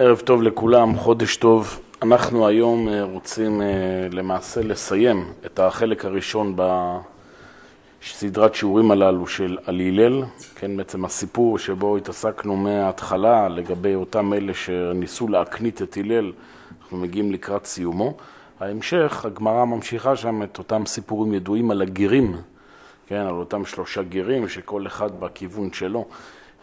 ערב טוב לכולם, חודש טוב. אנחנו היום רוצים למעשה לסיים את החלק הראשון בסדרת שיעורים הללו של על הלל, כן, בעצם הסיפור שבו התעסקנו מההתחלה לגבי אותם אלה שניסו להקנית את הלל, אנחנו מגיעים לקראת סיומו. ההמשך, הגמרא ממשיכה שם את אותם סיפורים ידועים על הגירים, כן, על אותם שלושה גירים שכל אחד בכיוון שלו.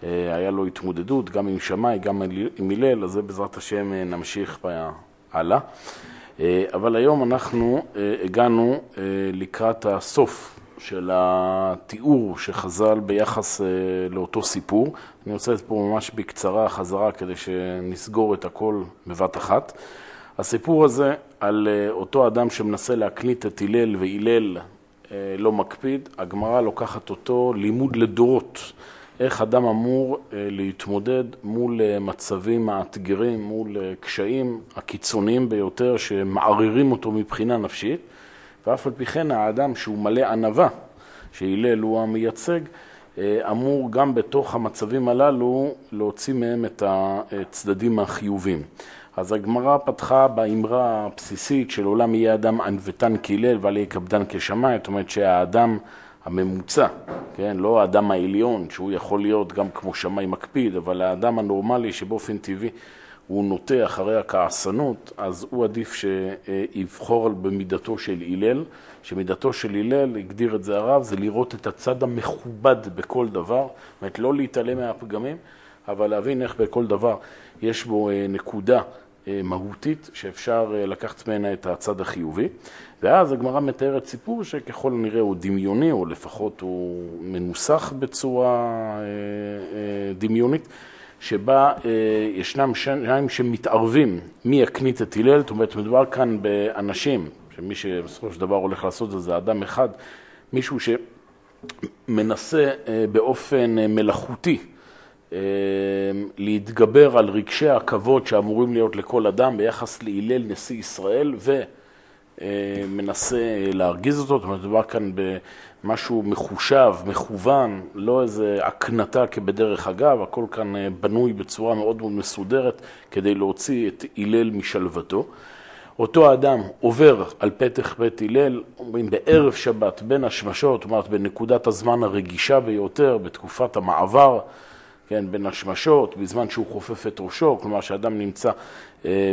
היה לו התמודדות גם עם שמאי, גם עם הלל, אז זה בעזרת השם נמשיך הלאה. אבל היום אנחנו הגענו לקראת הסוף של התיאור שחז"ל ביחס לאותו סיפור. אני רוצה לתת פה ממש בקצרה חזרה כדי שנסגור את הכל בבת אחת. הסיפור הזה על אותו אדם שמנסה להקנית את הלל והלל לא מקפיד, הגמרא לוקחת אותו לימוד לדורות. איך אדם אמור להתמודד מול מצבים מאתגרים, מול קשיים הקיצוניים ביותר שמערערים אותו מבחינה נפשית, ואף על פי כן האדם שהוא מלא ענווה, שהלל הוא המייצג, אמור גם בתוך המצבים הללו להוציא מהם את הצדדים החיובים. אז הגמרא פתחה באמרה הבסיסית של עולם יהיה אדם ענוותן כהלל ואל יהיה קפדן כשמאי, זאת אומרת שהאדם הממוצע, כן, לא האדם העליון, שהוא יכול להיות גם כמו שמאי מקפיד, אבל האדם הנורמלי שבאופן טבעי הוא נוטה אחרי הכעסנות, אז הוא עדיף שיבחור במידתו של הלל, שמידתו של הלל, הגדיר את זה הרב, זה לראות את הצד המכובד בכל דבר, זאת אומרת לא להתעלם מהפגמים, אבל להבין איך בכל דבר יש בו נקודה מהותית שאפשר לקחת ממנה את הצד החיובי. ואז הגמרא מתארת סיפור שככל הנראה הוא דמיוני, או לפחות הוא מנוסח בצורה דמיונית, שבה ישנם שניים שמתערבים מי יקנית את הלל, זאת אומרת, מדובר כאן באנשים, שמי שבסופו של דבר הולך לעשות את זה אדם אחד, מישהו שמנסה באופן מלאכותי להתגבר על רגשי הכבוד שאמורים להיות לכל אדם ביחס להלל נשיא ישראל ומנסה להרגיז אותו, זאת אומרת, מדובר כאן במשהו מחושב, מכוון, לא איזה הקנטה כבדרך אגב, הכל כאן בנוי בצורה מאוד מאוד מסודרת כדי להוציא את הלל משלוותו. אותו אדם עובר על פתח בית הלל, אומרים בערב שבת, בין השמשות, זאת אומרת בנקודת הזמן הרגישה ביותר, בתקופת המעבר, כן, בין השמשות, בזמן שהוא חופף את ראשו, כלומר שאדם נמצא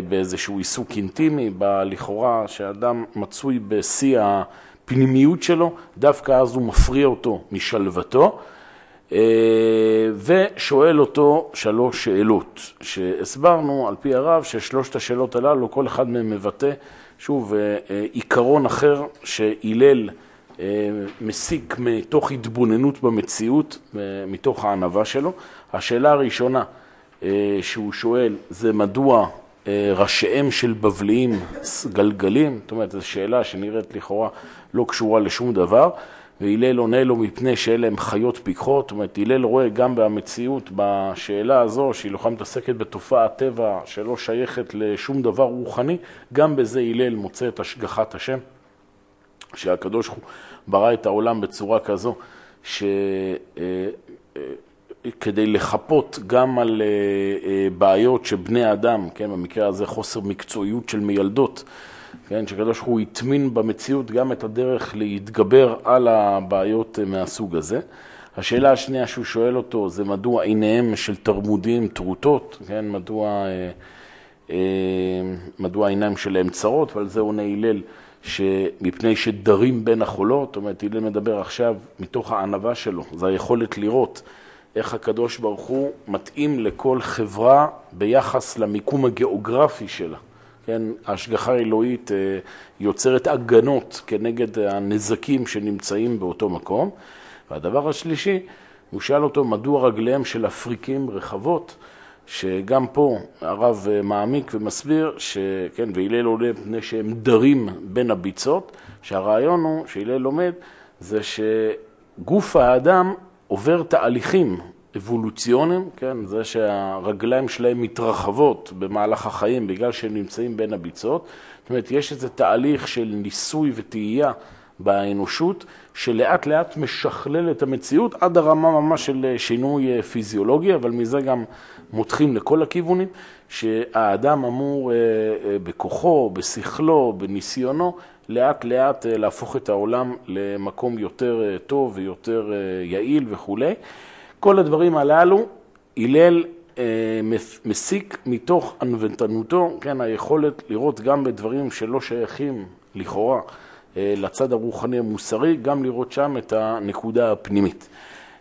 באיזשהו עיסוק אינטימי, לכאורה שאדם מצוי בשיא הפנימיות שלו, דווקא אז הוא מפריע אותו משלוותו, ושואל אותו שלוש שאלות, שהסברנו על פי הרב ששלושת השאלות הללו, כל אחד מהם מבטא, שוב, עיקרון אחר שהלל מסיק מתוך התבוננות במציאות, מתוך הענווה שלו. השאלה הראשונה שהוא שואל זה מדוע ראשיהם של בבליים גלגלים, זאת אומרת, זו שאלה שנראית לכאורה לא קשורה לשום דבר, והלל עונה לו מפני שאלה הם חיות פיקחות, זאת אומרת, הלל רואה גם במציאות, בשאלה הזו, שהיא לא מתעסקת בתופעת טבע שלא שייכת לשום דבר רוחני, גם בזה הלל מוצא את השגחת השם, שהקדוש ברא את העולם בצורה כזו, שכדי לחפות גם על בעיות שבני אדם, כן, במקרה הזה חוסר מקצועיות של מילדות, כן, שקדוש הוא הטמין במציאות גם את הדרך להתגבר על הבעיות מהסוג הזה. השאלה השנייה שהוא שואל אותו זה מדוע עיניהם של תרמודים טרוטות, כן, מדוע, מדוע העיניים שלהם צרות, ועל זה עונה הלל. שמפני שדרים בין החולות, זאת אומרת, הלל מדבר עכשיו מתוך הענווה שלו, זה היכולת לראות איך הקדוש ברוך הוא מתאים לכל חברה ביחס למיקום הגיאוגרפי שלה. כן, ההשגחה האלוהית יוצרת הגנות כנגד הנזקים שנמצאים באותו מקום. והדבר השלישי, הוא שאל אותו מדוע רגליהם של אפריקים רחבות, שגם פה הרב מעמיק ומסביר, שכן, והלל עולה מפני שהם דרים בין הביצות, שהרעיון הוא, שהלל לומד, זה שגוף האדם עובר תהליכים אבולוציוניים, כן, זה שהרגליים שלהם מתרחבות במהלך החיים בגלל שהם נמצאים בין הביצות, זאת אומרת, יש איזה תהליך של ניסוי וטעייה באנושות, שלאט לאט משכלל את המציאות עד הרמה ממש של שינוי פיזיולוגי, אבל מזה גם מותחים לכל הכיוונים, שהאדם אמור בכוחו, בשכלו, בניסיונו, לאט לאט להפוך את העולם למקום יותר טוב ויותר יעיל וכולי. כל הדברים הללו, הלל מסיק מתוך ענוותנותו, כן, היכולת לראות גם בדברים שלא שייכים לכאורה לצד הרוחני המוסרי, גם לראות שם את הנקודה הפנימית.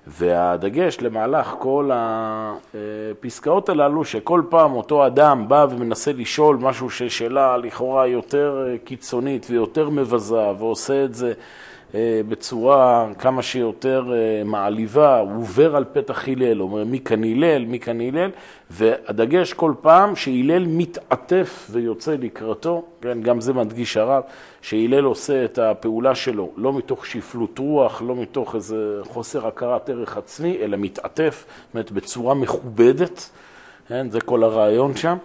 והדגש למהלך כל הפסקאות הללו, שכל פעם אותו אדם בא ומנסה לשאול משהו ששאלה לכאורה יותר קיצונית ויותר מבזה, ועושה את זה אה, בצורה כמה שיותר אה, מעליבה, הוא עובר על פתח הלל, אומר מי כאן הלל, מי כאן הלל, והדגש כל פעם שהלל מתעטף ויוצא לקראתו, כן, גם זה מדגיש הרב, שהלל עושה את הפעולה שלו לא מתוך שפלות רוח, לא מתוך איזה חוסר הכרת ערך עצמי, אלא מתעטף, זאת אומרת בצורה מכובדת, כן, זה כל הרעיון שם,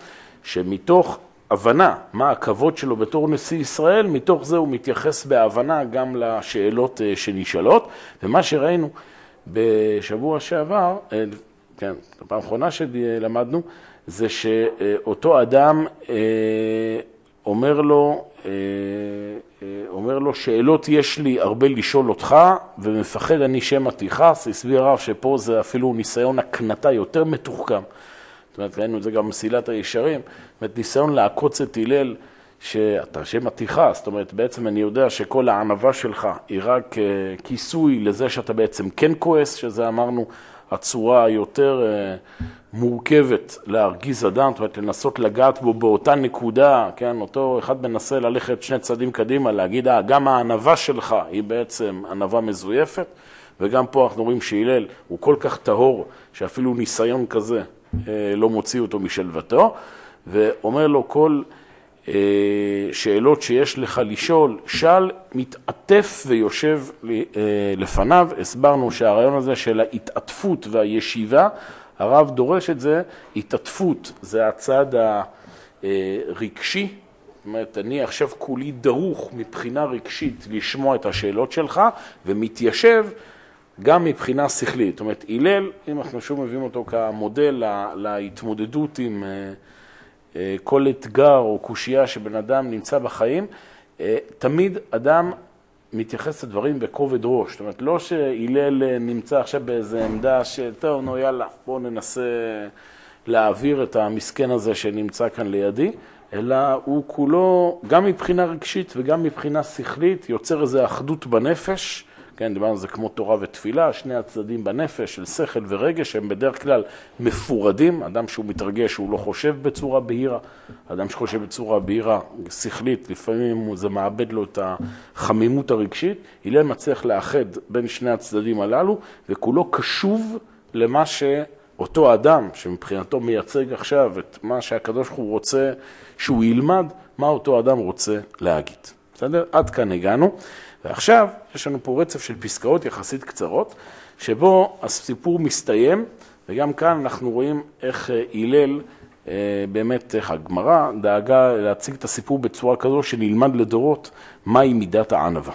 שמתוך הבנה מה הכבוד שלו בתור נשיא ישראל, מתוך זה הוא מתייחס בהבנה גם לשאלות אה, שנשאלות. ומה שראינו בשבוע שעבר, אה, כן, הפעם האחרונה שלמדנו, זה שאותו אדם אה, אומר לו, אומר לו, שאלות יש לי הרבה לשאול אותך, ומפחד אני שמא תכעס. הסביר הרב שפה זה אפילו ניסיון הקנטה יותר מתוחכם. זאת אומרת, ראינו את זה גם במסילת הישרים, זאת אומרת, ניסיון לעקוץ את הלל, שאתה שם תכעס, זאת אומרת, בעצם אני יודע שכל הענווה שלך היא רק אה, כיסוי לזה שאתה בעצם כן כועס, שזה אמרנו הצורה היותר אה, מורכבת להרגיז אדם, זאת אומרת, לנסות לגעת בו באותה נקודה, כן, אותו אחד מנסה ללכת שני צעדים קדימה, להגיד, אה, גם הענווה שלך היא בעצם ענווה מזויפת, וגם פה אנחנו רואים שהלל הוא כל כך טהור, שאפילו ניסיון כזה אה, לא מוציא אותו משלוותו, ואומר לו כל אה, שאלות שיש לך לשאול, שאל, מתעטף ויושב אה, לפניו. הסברנו שהרעיון הזה של ההתעטפות והישיבה, הרב דורש את זה, התעטפות זה הצד הרגשי, זאת אומרת, אני עכשיו כולי דרוך מבחינה רגשית לשמוע את השאלות שלך, ומתיישב גם מבחינה שכלית. זאת אומרת, הלל, אם אנחנו שוב מביאים אותו כמודל להתמודדות עם אה, כל אתגר או קושייה שבן אדם נמצא בחיים, אה, תמיד אדם מתייחס לדברים בכובד ראש. זאת אומרת, לא שהלל נמצא עכשיו באיזו עמדה שטוב, נו יאללה, בואו ננסה להעביר את המסכן הזה שנמצא כאן לידי, אלא הוא כולו, גם מבחינה רגשית וגם מבחינה שכלית, יוצר איזו אחדות בנפש. כן, דיברנו על זה כמו תורה ותפילה, שני הצדדים בנפש של שכל ורגש הם בדרך כלל מפורדים, אדם שהוא מתרגש הוא לא חושב בצורה בהירה, אדם שחושב בצורה בהירה, שכלית, לפעמים זה מאבד לו את החמימות הרגשית, הלל מצליח לאחד בין שני הצדדים הללו וכולו קשוב למה שאותו אדם, שמבחינתו מייצג עכשיו את מה שהקדוש ברוך הוא רוצה שהוא ילמד, מה אותו אדם רוצה להגיד. בסדר? עד כאן הגענו. ועכשיו יש לנו פה רצף של פסקאות יחסית קצרות, שבו הסיפור מסתיים, וגם כאן אנחנו רואים איך אה, הלל, אה, באמת, איך הגמרא דאגה להציג את הסיפור בצורה כזו שנלמד לדורות מהי מידת הענווה.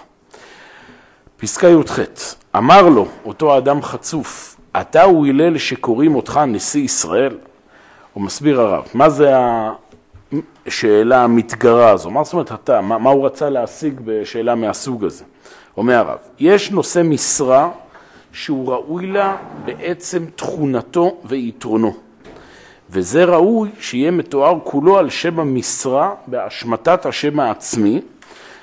פסקה י"ח: אמר לו אותו האדם חצוף, אתה הוא הלל שקוראים אותך נשיא ישראל? הוא מסביר הרב, מה זה השאלה המתגרה הזו? מה זאת אומרת אתה? מה, מה הוא רצה להשיג בשאלה מהסוג הזה? אומר הרב, יש נושא משרה שהוא ראוי לה בעצם תכונתו ויתרונו. וזה ראוי שיהיה מתואר כולו על שם המשרה בהשמטת השם העצמי,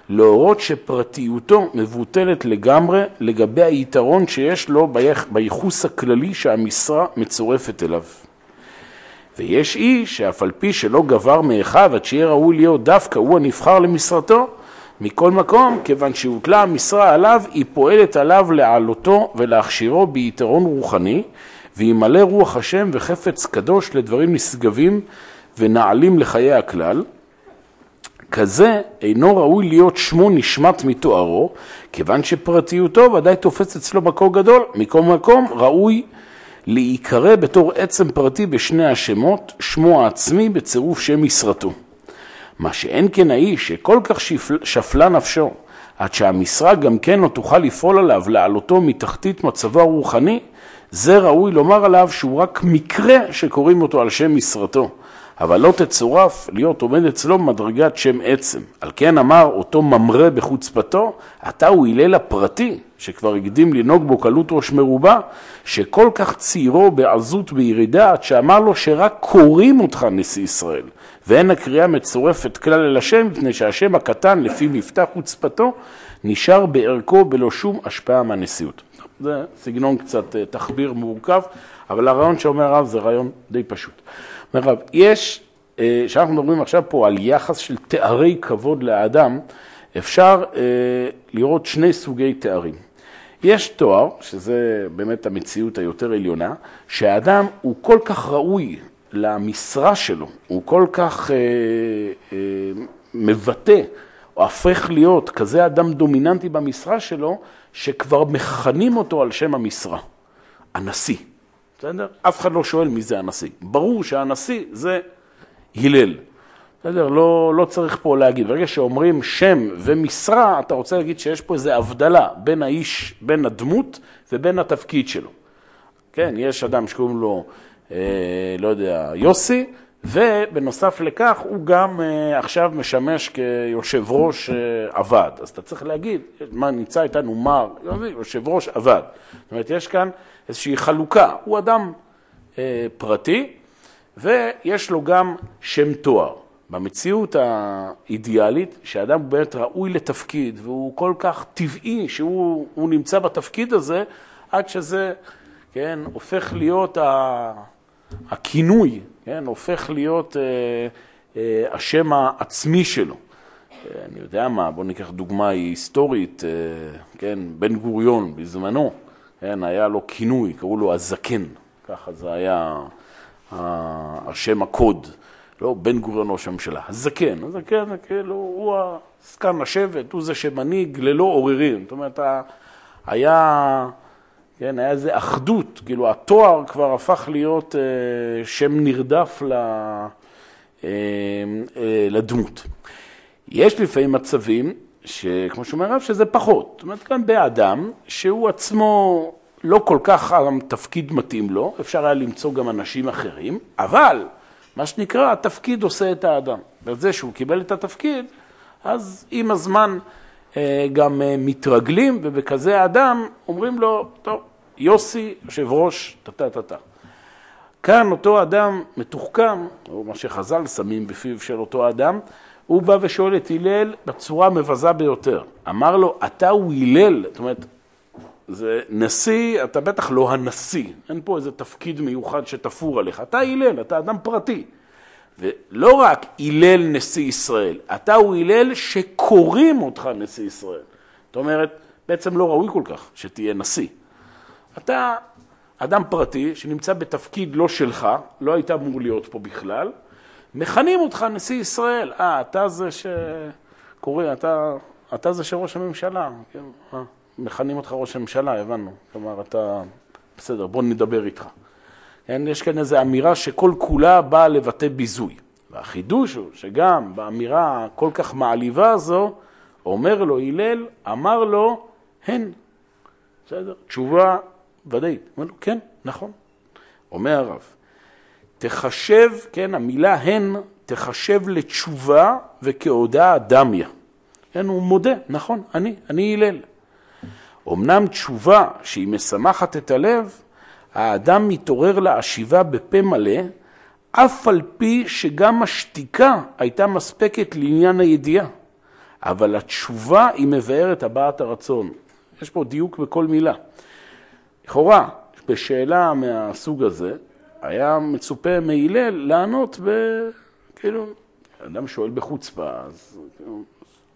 להורות שפרטיותו מבוטלת לגמרי לגבי היתרון שיש לו בייחוס הכללי שהמשרה מצורפת אליו. ויש איש שאף על פי שלא גבר מאחיו עד שיהיה ראוי להיות דווקא הוא הנבחר למשרתו, מכל מקום, כיוון שהוטלה המשרה עליו, היא פועלת עליו להעלותו ולהכשירו ביתרון רוחני, וימלא רוח השם וחפץ קדוש לדברים נשגבים ונעלים לחיי הכלל. כזה אינו ראוי להיות שמו נשמט מתוארו, כיוון שפרטיותו ודאי תופס אצלו מקור גדול, מכל מקום ראוי להיקרא בתור עצם פרטי בשני השמות, שמו העצמי בצירוף שם משרתו. מה שאין כן האיש שכל כך שפל, שפלה נפשו, עד שהמשרה גם כן לא תוכל לפעול עליו לעלותו מתחתית מצבו הרוחני, זה ראוי לומר עליו שהוא רק מקרה שקוראים אותו על שם משרתו. אבל לא תצורף להיות עומד אצלו במדרגת שם עצם. על כן אמר אותו ממרא בחוצפתו, אתה הוא הלל הפרטי, שכבר הקדים לנהוג בו קלות ראש מרובה, שכל כך צעירו בעזות בירידה, עד שאמר לו שרק קוראים אותך נשיא ישראל. ואין הקריאה מצורפת כלל אל השם, מפני שהשם הקטן, לפי מבטא חוצפתו, נשאר בערכו בלא שום השפעה מהנשיאות. זה סגנון קצת אה, תחביר מורכב, אבל הרעיון שאומר הרב זה רעיון די פשוט. הרב, יש, אה, כשאנחנו מדברים עכשיו פה על יחס של תארי כבוד לאדם, אפשר אה, לראות שני סוגי תארים. יש תואר, שזה באמת המציאות היותר עליונה, שהאדם הוא כל כך ראוי למשרה שלו, הוא כל כך אה, מבטא, או הופך להיות כזה אדם דומיננטי במשרה שלו, שכבר מכנים אותו על שם המשרה, הנשיא. בסדר? אף אחד לא שואל מי זה הנשיא. ברור שהנשיא זה הלל. בסדר? לא, לא צריך פה להגיד. ברגע שאומרים שם ומשרה, אתה רוצה להגיד שיש פה איזו הבדלה בין האיש, בין הדמות ובין התפקיד שלו. כן, יש אדם שקוראים לו, אה, לא יודע, יוסי, ובנוסף לכך הוא גם אה, עכשיו משמש כיושב ראש אה, עבד. אז אתה צריך להגיד, מה נמצא איתנו מר, יושב ראש עבד. זאת אומרת, יש כאן איזושהי חלוקה. הוא אדם אה, פרטי ויש לו גם שם תואר. במציאות האידיאלית, שאדם באמת ראוי לתפקיד והוא כל כך טבעי שהוא נמצא בתפקיד הזה, עד שזה, כן, הופך להיות הכינוי, כן, הופך להיות אה, אה, השם העצמי שלו. אני יודע מה, בואו ניקח דוגמה היסטורית, אה, כן, בן גוריון בזמנו, כן, היה לו כינוי, קראו לו הזקן, ככה זה היה השם הקוד, לא בן גוריון ראש הממשלה, הזקן, הזקן כאילו, הוא הזקן לשבט, הוא זה שמנהיג ללא עוררין, זאת אומרת, היה, כן, היה איזו אחדות, כאילו התואר כבר הפך להיות אה, שם נרדף אה, אה, לדמות. יש לפעמים מצבים שכמו שאומר הרב, שזה פחות. זאת אומרת, כאן באדם שהוא עצמו לא כל כך התפקיד מתאים לו, אפשר היה למצוא גם אנשים אחרים, אבל מה שנקרא, התפקיד עושה את האדם. בזה שהוא קיבל את התפקיד, אז עם הזמן אה, גם אה, מתרגלים, ובכזה אדם אומרים לו, טוב, יוסי, יושב ראש, טה-טה-טה. כאן אותו אדם מתוחכם, או מה שחז"ל שמים בפיו של אותו אדם, הוא בא ושואל את הלל בצורה המבזה ביותר. אמר לו, אתה הוא הלל, זאת אומרת, זה נשיא, אתה בטח לא הנשיא, אין פה איזה תפקיד מיוחד שתפור עליך, אתה הלל, אתה אדם פרטי. ולא רק הלל נשיא ישראל, אתה הוא הלל שקוראים אותך נשיא ישראל. זאת אומרת, בעצם לא ראוי כל כך שתהיה נשיא. אתה אדם פרטי שנמצא בתפקיד לא שלך, לא היית אמור להיות פה בכלל, מכנים אותך נשיא ישראל. אה, אתה זה שקורא, אתה, אתה זה שראש הממשלה. כן, אה, מכנים אותך ראש הממשלה, הבנו. כלומר, אתה, בסדר, בוא נדבר איתך. כן, יש כאן איזו אמירה שכל כולה באה לבטא ביזוי. והחידוש הוא שגם באמירה הכל כך מעליבה הזו, אומר לו הלל, אמר לו, הן. בסדר? תשובה ודאית. אומר לו, כן, נכון. אומר הרב, תחשב, כן, המילה הן, תחשב לתשובה וכהודעה דמיה. כן, הוא מודה, נכון, אני, אני הלל. אמנם תשובה שהיא משמחת את הלב, האדם מתעורר להשיבה בפה מלא, אף על פי שגם השתיקה הייתה מספקת לעניין הידיעה. אבל התשובה היא מבארת הבעת הרצון. יש פה דיוק בכל מילה. לכאורה, בשאלה מהסוג הזה, היה מצופה מהלל לענות ב... כאילו, אדם שואל בחוצפה, אז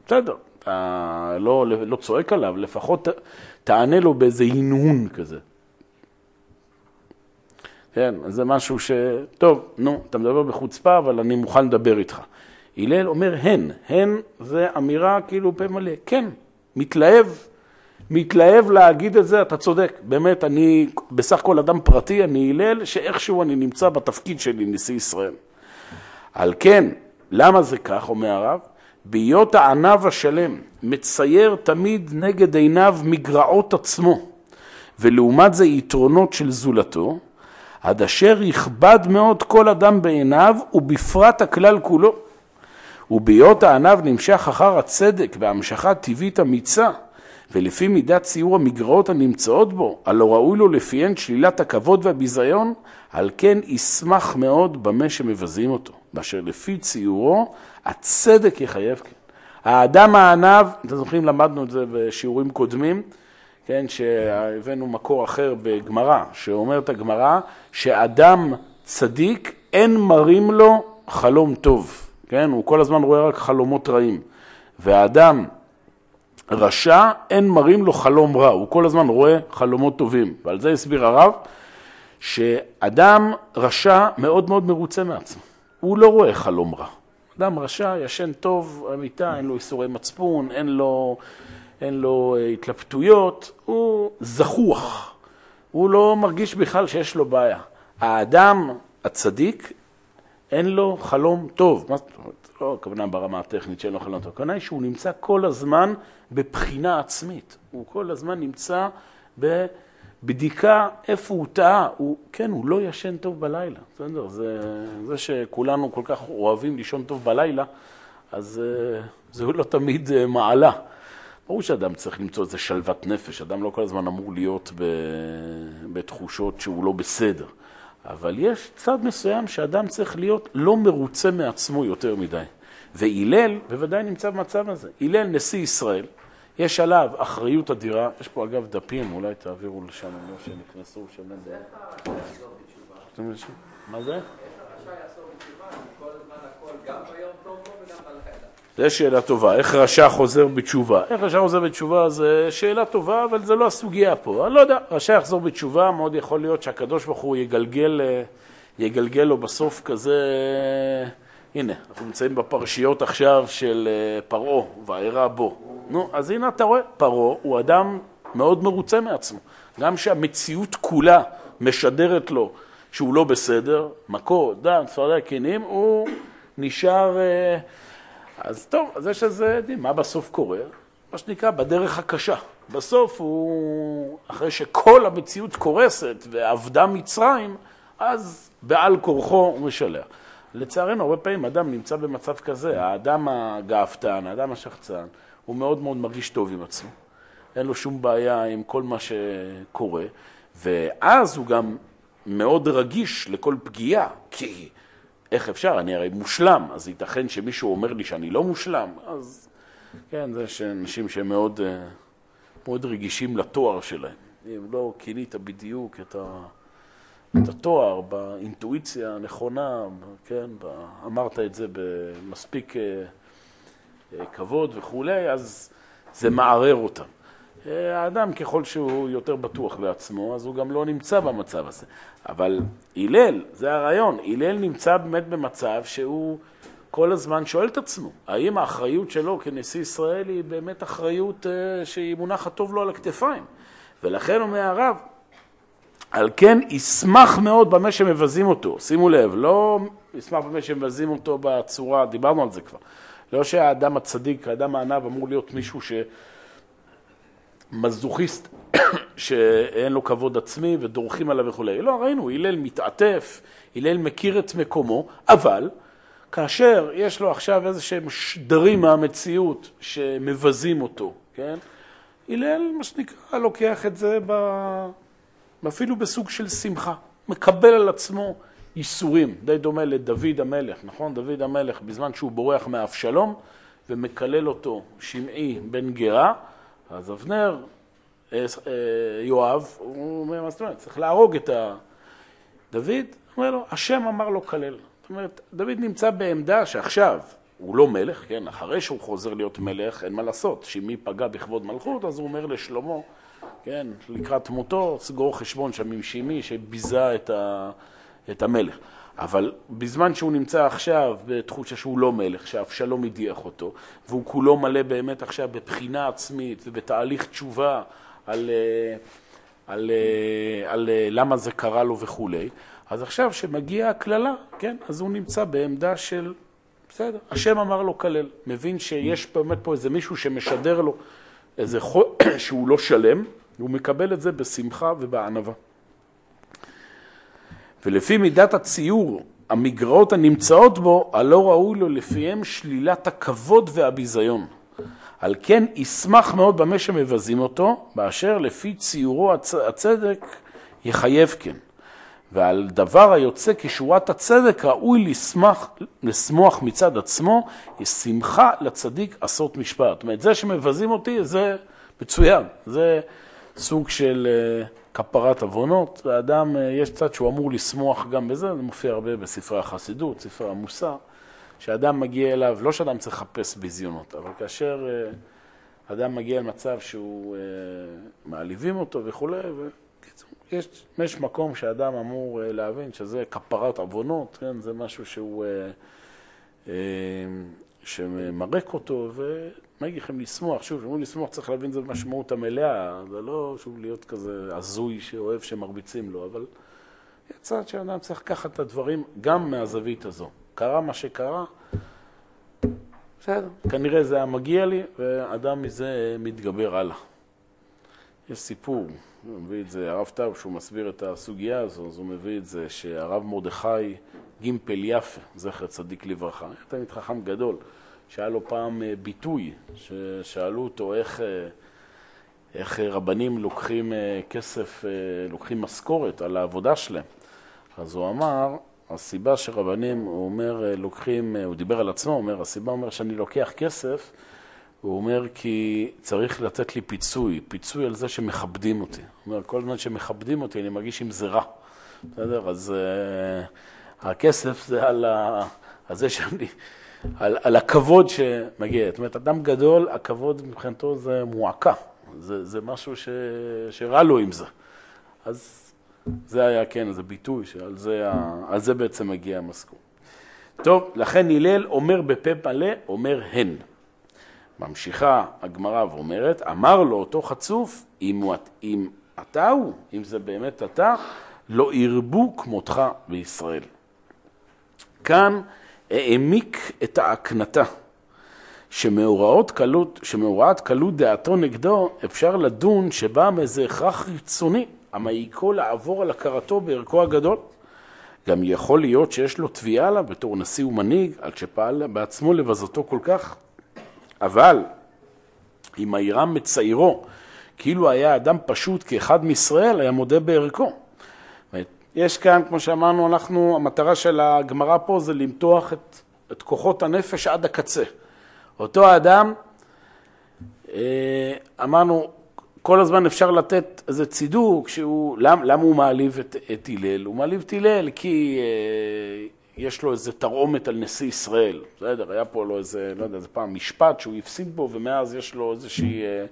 בסדר, אתה לא, לא צועק עליו, לפחות תענה לו באיזה הנהון כזה. כן, אז זה משהו ש... טוב, נו, אתה מדבר בחוצפה, אבל אני מוכן לדבר איתך. הלל אומר הן, הן זה אמירה כאילו פה מלא, כן, מתלהב מתלהב להגיד את זה, אתה צודק. באמת, אני בסך הכל אדם פרטי, אני הלל, שאיכשהו אני נמצא בתפקיד שלי, נשיא ישראל. על כן, למה זה כך, אומר הרב? בהיות הענב השלם מצייר תמיד נגד עיניו מגרעות עצמו, ולעומת זה יתרונות של זולתו, עד אשר יכבד מאוד כל אדם בעיניו, ובפרט הכלל כולו. ובהיות הענב נמשך אחר הצדק בהמשכה טבעית אמיצה, ולפי מידת ציור המגרעות הנמצאות בו, הלא ראוי לו לפיהן שלילת הכבוד והביזיון, על כן ישמח מאוד במה שמבזים אותו, באשר לפי ציורו הצדק יחייב כן. האדם הענב, אתם זוכרים, למדנו את זה בשיעורים קודמים, כן, שהבאנו מקור אחר בגמרא, שאומרת הגמרא שאדם צדיק אין מרים לו חלום טוב, כן, הוא כל הזמן רואה רק חלומות רעים, והאדם רשע אין מרים לו חלום רע, הוא כל הזמן רואה חלומות טובים, ועל זה הסביר הרב, שאדם רשע מאוד מאוד מרוצה מעצמו, הוא לא רואה חלום רע. אדם רשע, ישן טוב, אמיתה, אין לו איסורי מצפון, אין לו, אין לו אה, התלבטויות, הוא זחוח, הוא לא מרגיש בכלל שיש לו בעיה. האדם הצדיק, אין לו חלום טוב. מה זאת? לא הכוונה ברמה הטכנית שאין לו חלום טוב, הכוונה היא שהוא נמצא כל הזמן בבחינה עצמית. הוא כל הזמן נמצא בבדיקה איפה הוא טעה. הוא, כן, הוא לא ישן טוב בלילה. בסדר, זה, זה שכולנו כל כך אוהבים לישון טוב בלילה, אז אה, זה לא תמיד אה, מעלה. ברור שאדם צריך למצוא איזה שלוות נפש, אדם לא כל הזמן אמור להיות בתחושות שהוא לא בסדר. אבל יש צד מסוים שאדם צריך להיות לא מרוצה מעצמו יותר מדי. והלל בוודאי נמצא במצב הזה. הלל נשיא ישראל, יש עליו אחריות אדירה, יש פה אגב דפים, אולי תעבירו לשם, לא שנכנסו שם. מה זה? זו שאלה טובה, איך רשע חוזר בתשובה? איך רשע חוזר בתשובה זה שאלה טובה, אבל זה לא הסוגיה פה. אני לא יודע, רשע יחזור בתשובה, מאוד יכול להיות שהקדוש ברוך הוא יגלגל, אה, יגלגל לו בסוף כזה... הנה, אנחנו נמצאים בפרשיות עכשיו של אה, פרעה, ואירע בו. נו, אז הנה אתה רואה, פרעה הוא אדם מאוד מרוצה מעצמו. גם שהמציאות כולה משדרת לו שהוא לא בסדר, מכות, דם, צפרדע, כנים, הוא נשאר... אז טוב, אז יש איזה, מה בסוף קורה? מה שנקרא, בדרך הקשה. בסוף הוא, אחרי שכל המציאות קורסת ועבדה מצרים, אז בעל כורחו הוא משלח. לצערנו, הרבה פעמים אדם נמצא במצב כזה, האדם הגאוותן, האדם השחצן, הוא מאוד מאוד מרגיש טוב עם עצמו. אין לו שום בעיה עם כל מה שקורה, ואז הוא גם מאוד רגיש לכל פגיעה, כי איך אפשר? אני הרי מושלם, אז ייתכן שמישהו אומר לי שאני לא מושלם, אז כן, זה שאנשים שמאוד אה, מאוד רגישים לתואר שלהם. אם לא כינית בדיוק את, ה, את התואר באינטואיציה הנכונה, כן, אמרת את זה במספיק אה, אה, כבוד וכולי, אז זה מערער אותם. האדם, ככל שהוא יותר בטוח בעצמו, אז הוא גם לא נמצא במצב הזה. אבל הלל, זה הרעיון, הלל נמצא באמת במצב שהוא כל הזמן שואל את עצמו, האם האחריות שלו כנשיא ישראל היא באמת אחריות אה, שהיא מונחת טוב לו על הכתפיים? ולכן אומר הרב, על כן ישמח מאוד במה שמבזים אותו. שימו לב, לא ישמח במה שמבזים אותו בצורה, דיברנו על זה כבר. לא שהאדם הצדיק, האדם הענב אמור להיות מישהו ש... מזוכיסט שאין לו כבוד עצמי ודורכים עליו וכולי. לא, ראינו, הלל מתעטף, הלל מכיר את מקומו, אבל כאשר יש לו עכשיו איזה שהם שדרים מהמציאות שמבזים אותו, כן? הלל, מה שנקרא, לוקח את זה ב... אפילו בסוג של שמחה, מקבל על עצמו ייסורים, די דומה לדוד המלך, נכון? דוד המלך, בזמן שהוא בורח מאבשלום ומקלל אותו שמעי בן גרה, אז אבנר, אה, אה, יואב, הוא אומר, מה זאת אומרת? צריך להרוג את ה... דוד, אומר לו, השם אמר לו כלל. זאת אומרת, דוד נמצא בעמדה שעכשיו הוא לא מלך, כן, אחרי שהוא חוזר להיות מלך, אין מה לעשות. שמי פגע בכבוד מלכות, אז הוא אומר לשלמה, כן, לקראת מותו, סגור חשבון שם עם שמי שביזה את, ה... את המלך. אבל בזמן שהוא נמצא עכשיו בתחושה שהוא לא מלך, שאבשלום הדיח אותו, והוא כולו מלא באמת עכשיו בבחינה עצמית ובתהליך תשובה על, אה, על, אה, על, על אה, למה זה קרה לו וכולי, אז עכשיו שמגיעה הקללה, כן, אז הוא נמצא בעמדה של, בסדר, השם אמר לו כלל, מבין שיש באמת פה איזה מישהו שמשדר לו איזה חול שהוא לא שלם, והוא מקבל את זה בשמחה ובענווה. ולפי מידת הציור, המגרעות הנמצאות בו, הלא ראוי לו לפיהם שלילת הכבוד והביזיון. על כן ישמח מאוד במה שמבזים אותו, באשר לפי ציורו הצ... הצדק יחייב כן. ועל דבר היוצא כשורת הצדק ראוי לשמח, לשמוח מצד עצמו, יש שמחה לצדיק עשות משפט. זאת אומרת, זה שמבזים אותי זה מצוין, זה סוג של אה, כפרת עוונות, ואדם, אה, יש צד שהוא אמור לשמוח גם בזה, זה מופיע הרבה בספרי החסידות, ספרי המוסר, שאדם מגיע אליו, לא שאדם צריך לחפש ביזיונות, אבל כאשר אה, אדם מגיע למצב שהוא, מעליבים אותו וכולי, יש, יש מקום שאדם אמור להבין שזה כפרת עוונות, כן? זה משהו שהוא, שממרק אותו, מה יגיד לכם לשמוח? שוב, כשאומרים לשמוח צריך להבין את זה במשמעות המלאה, זה לא שוב להיות כזה הזוי שאוהב שמרביצים לו, אבל יצא שאדם צריך לקחת את הדברים גם מהזווית הזו. קרה מה שקרה, בסדר, כנראה זה היה מגיע לי, ואדם מזה מתגבר הלאה. יש סיפור, הוא מביא את זה, הרב טאו, שהוא מסביר את הסוגיה הזו, אז הוא מביא את זה שהרב מרדכי גימפל יפה, זכר צדיק לברכה, היה תמיד חכם גדול. שהיה לו פעם אה, ביטוי, ששאלו אותו איך, אה, איך רבנים לוקחים אה, כסף, לוקחים משכורת על העבודה שלהם. אז הוא אמר, הסיבה שרבנים, הוא אומר, לוקחים, הוא דיבר על עצמו, הוא אומר, הסיבה אומר שאני לוקח כסף, הוא אומר כי צריך לתת לי פיצוי, פיצוי על זה שמכבדים אותי. הוא אומר, כל זמן שמכבדים אותי אני מרגיש עם זה רע. בסדר? אז הכסף זה על, ה... על זה שאני על, על הכבוד שמגיע. זאת אומרת, אדם גדול, הכבוד מבחינתו זה מועקה, זה, זה משהו ש, שרע לו עם זה. אז זה היה, כן, זה ביטוי שעל זה, על זה בעצם מגיע המשכורת. טוב, לכן הלל אומר בפה מלא, אומר הן. ממשיכה הגמרא ואומרת, אמר לו אותו חצוף, אם, הוא, אם אתה הוא, אם זה באמת אתה, לא ירבו כמותך בישראל. כאן העמיק את ההקנטה, שמאורעות קלות, שמאורעת קלות דעתו נגדו, אפשר לדון שבא מאיזה הכרח חיצוני, המעיקו לעבור על הכרתו בערכו הגדול. גם יכול להיות שיש לו תביעה עליו בתור נשיא ומנהיג, על שפעל בעצמו לבזותו כל כך. אבל אם העירם מציירו כאילו היה אדם פשוט כאחד מישראל, היה מודה בערכו. יש כאן, כמו שאמרנו, אנחנו, המטרה של הגמרא פה זה למתוח את, את כוחות הנפש עד הקצה. אותו האדם, אה, אמרנו, כל הזמן אפשר לתת איזה צידוק שהוא, למ, למה הוא מעליב את, את הלל? הוא מעליב את הלל כי אה, יש לו איזה תרעומת על נשיא ישראל. בסדר, היה פה לו איזה, לא יודע, איזה פעם משפט שהוא הפסיד בו, ומאז יש לו איזושהי... אה,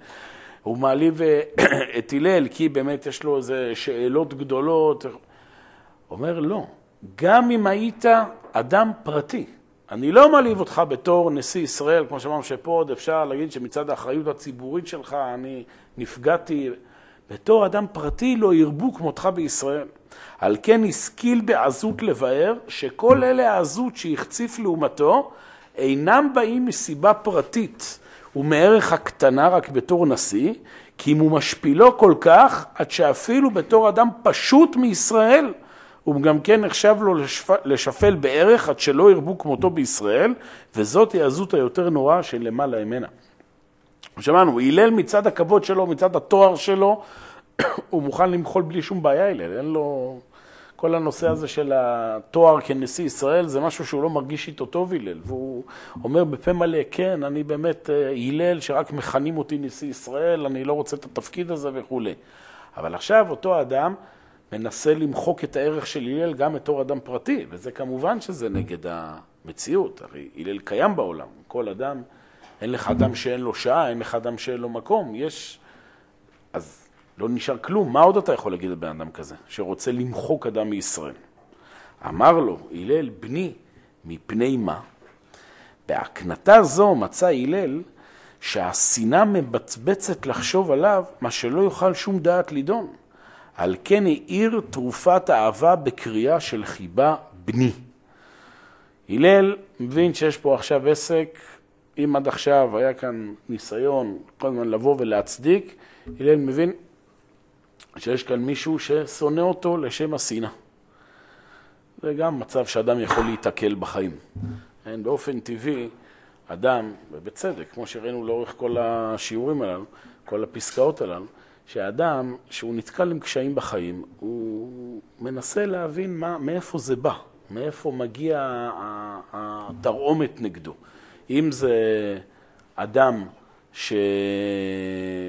הוא מעליב אה, את הלל כי באמת יש לו איזה שאלות גדולות. אומר לא, גם אם היית אדם פרטי, אני לא מעליב אותך בתור נשיא ישראל, כמו שאמרנו שפה עוד אפשר להגיד שמצד האחריות הציבורית שלך אני נפגעתי, בתור אדם פרטי לא ירבו כמותך בישראל. על כן השכיל בעזות לבאר שכל אלה העזות שהחציף לעומתו אינם באים מסיבה פרטית ומערך הקטנה רק בתור נשיא, כי אם הוא משפילו כל כך, עד שאפילו בתור אדם פשוט מישראל, הוא גם כן נחשב לו לשפל בערך עד שלא ירבו כמותו בישראל, וזאת היא הזות היותר נוראה של למעלה ממנה. שמענו, הילל מצד הכבוד שלו, מצד התואר שלו, הוא מוכן למחול בלי שום בעיה הלל, אין לו... כל הנושא הזה של התואר כנשיא ישראל זה משהו שהוא לא מרגיש איתו טוב הלל, והוא אומר בפה מלא, כן, אני באמת אה, הלל שרק מכנים אותי נשיא ישראל, אני לא רוצה את התפקיד הזה וכולי. אבל עכשיו אותו אדם מנסה למחוק את הערך של הלל גם בתור אדם פרטי, וזה כמובן שזה נגד המציאות, הרי הלל קיים בעולם, כל אדם, אין לך אדם שאין לו שעה, אין לך אדם שאין לו מקום, יש... אז לא נשאר כלום, מה עוד אתה יכול להגיד לבן אדם כזה, שרוצה למחוק אדם מישראל? אמר לו, הלל, בני, מפני מה? בהקנתה זו מצא הלל שהשנאה מבצבצת לחשוב עליו מה שלא יוכל שום דעת לדון. על כן האיר תרופת האהבה בקריאה של חיבה בני. הלל מבין שיש פה עכשיו עסק, אם עד עכשיו היה כאן ניסיון כל הזמן לבוא ולהצדיק, הלל מבין שיש כאן מישהו ששונא אותו לשם השנאה. זה גם מצב שאדם יכול להיתקל בחיים. אין, באופן טבעי, אדם, ובצדק, כמו שראינו לאורך כל השיעורים הללו, כל הפסקאות הללו, שאדם, שהוא נתקל עם קשיים בחיים, הוא מנסה להבין מה, מאיפה זה בא, מאיפה מגיע התרעומת נגדו. אם זה אדם ש...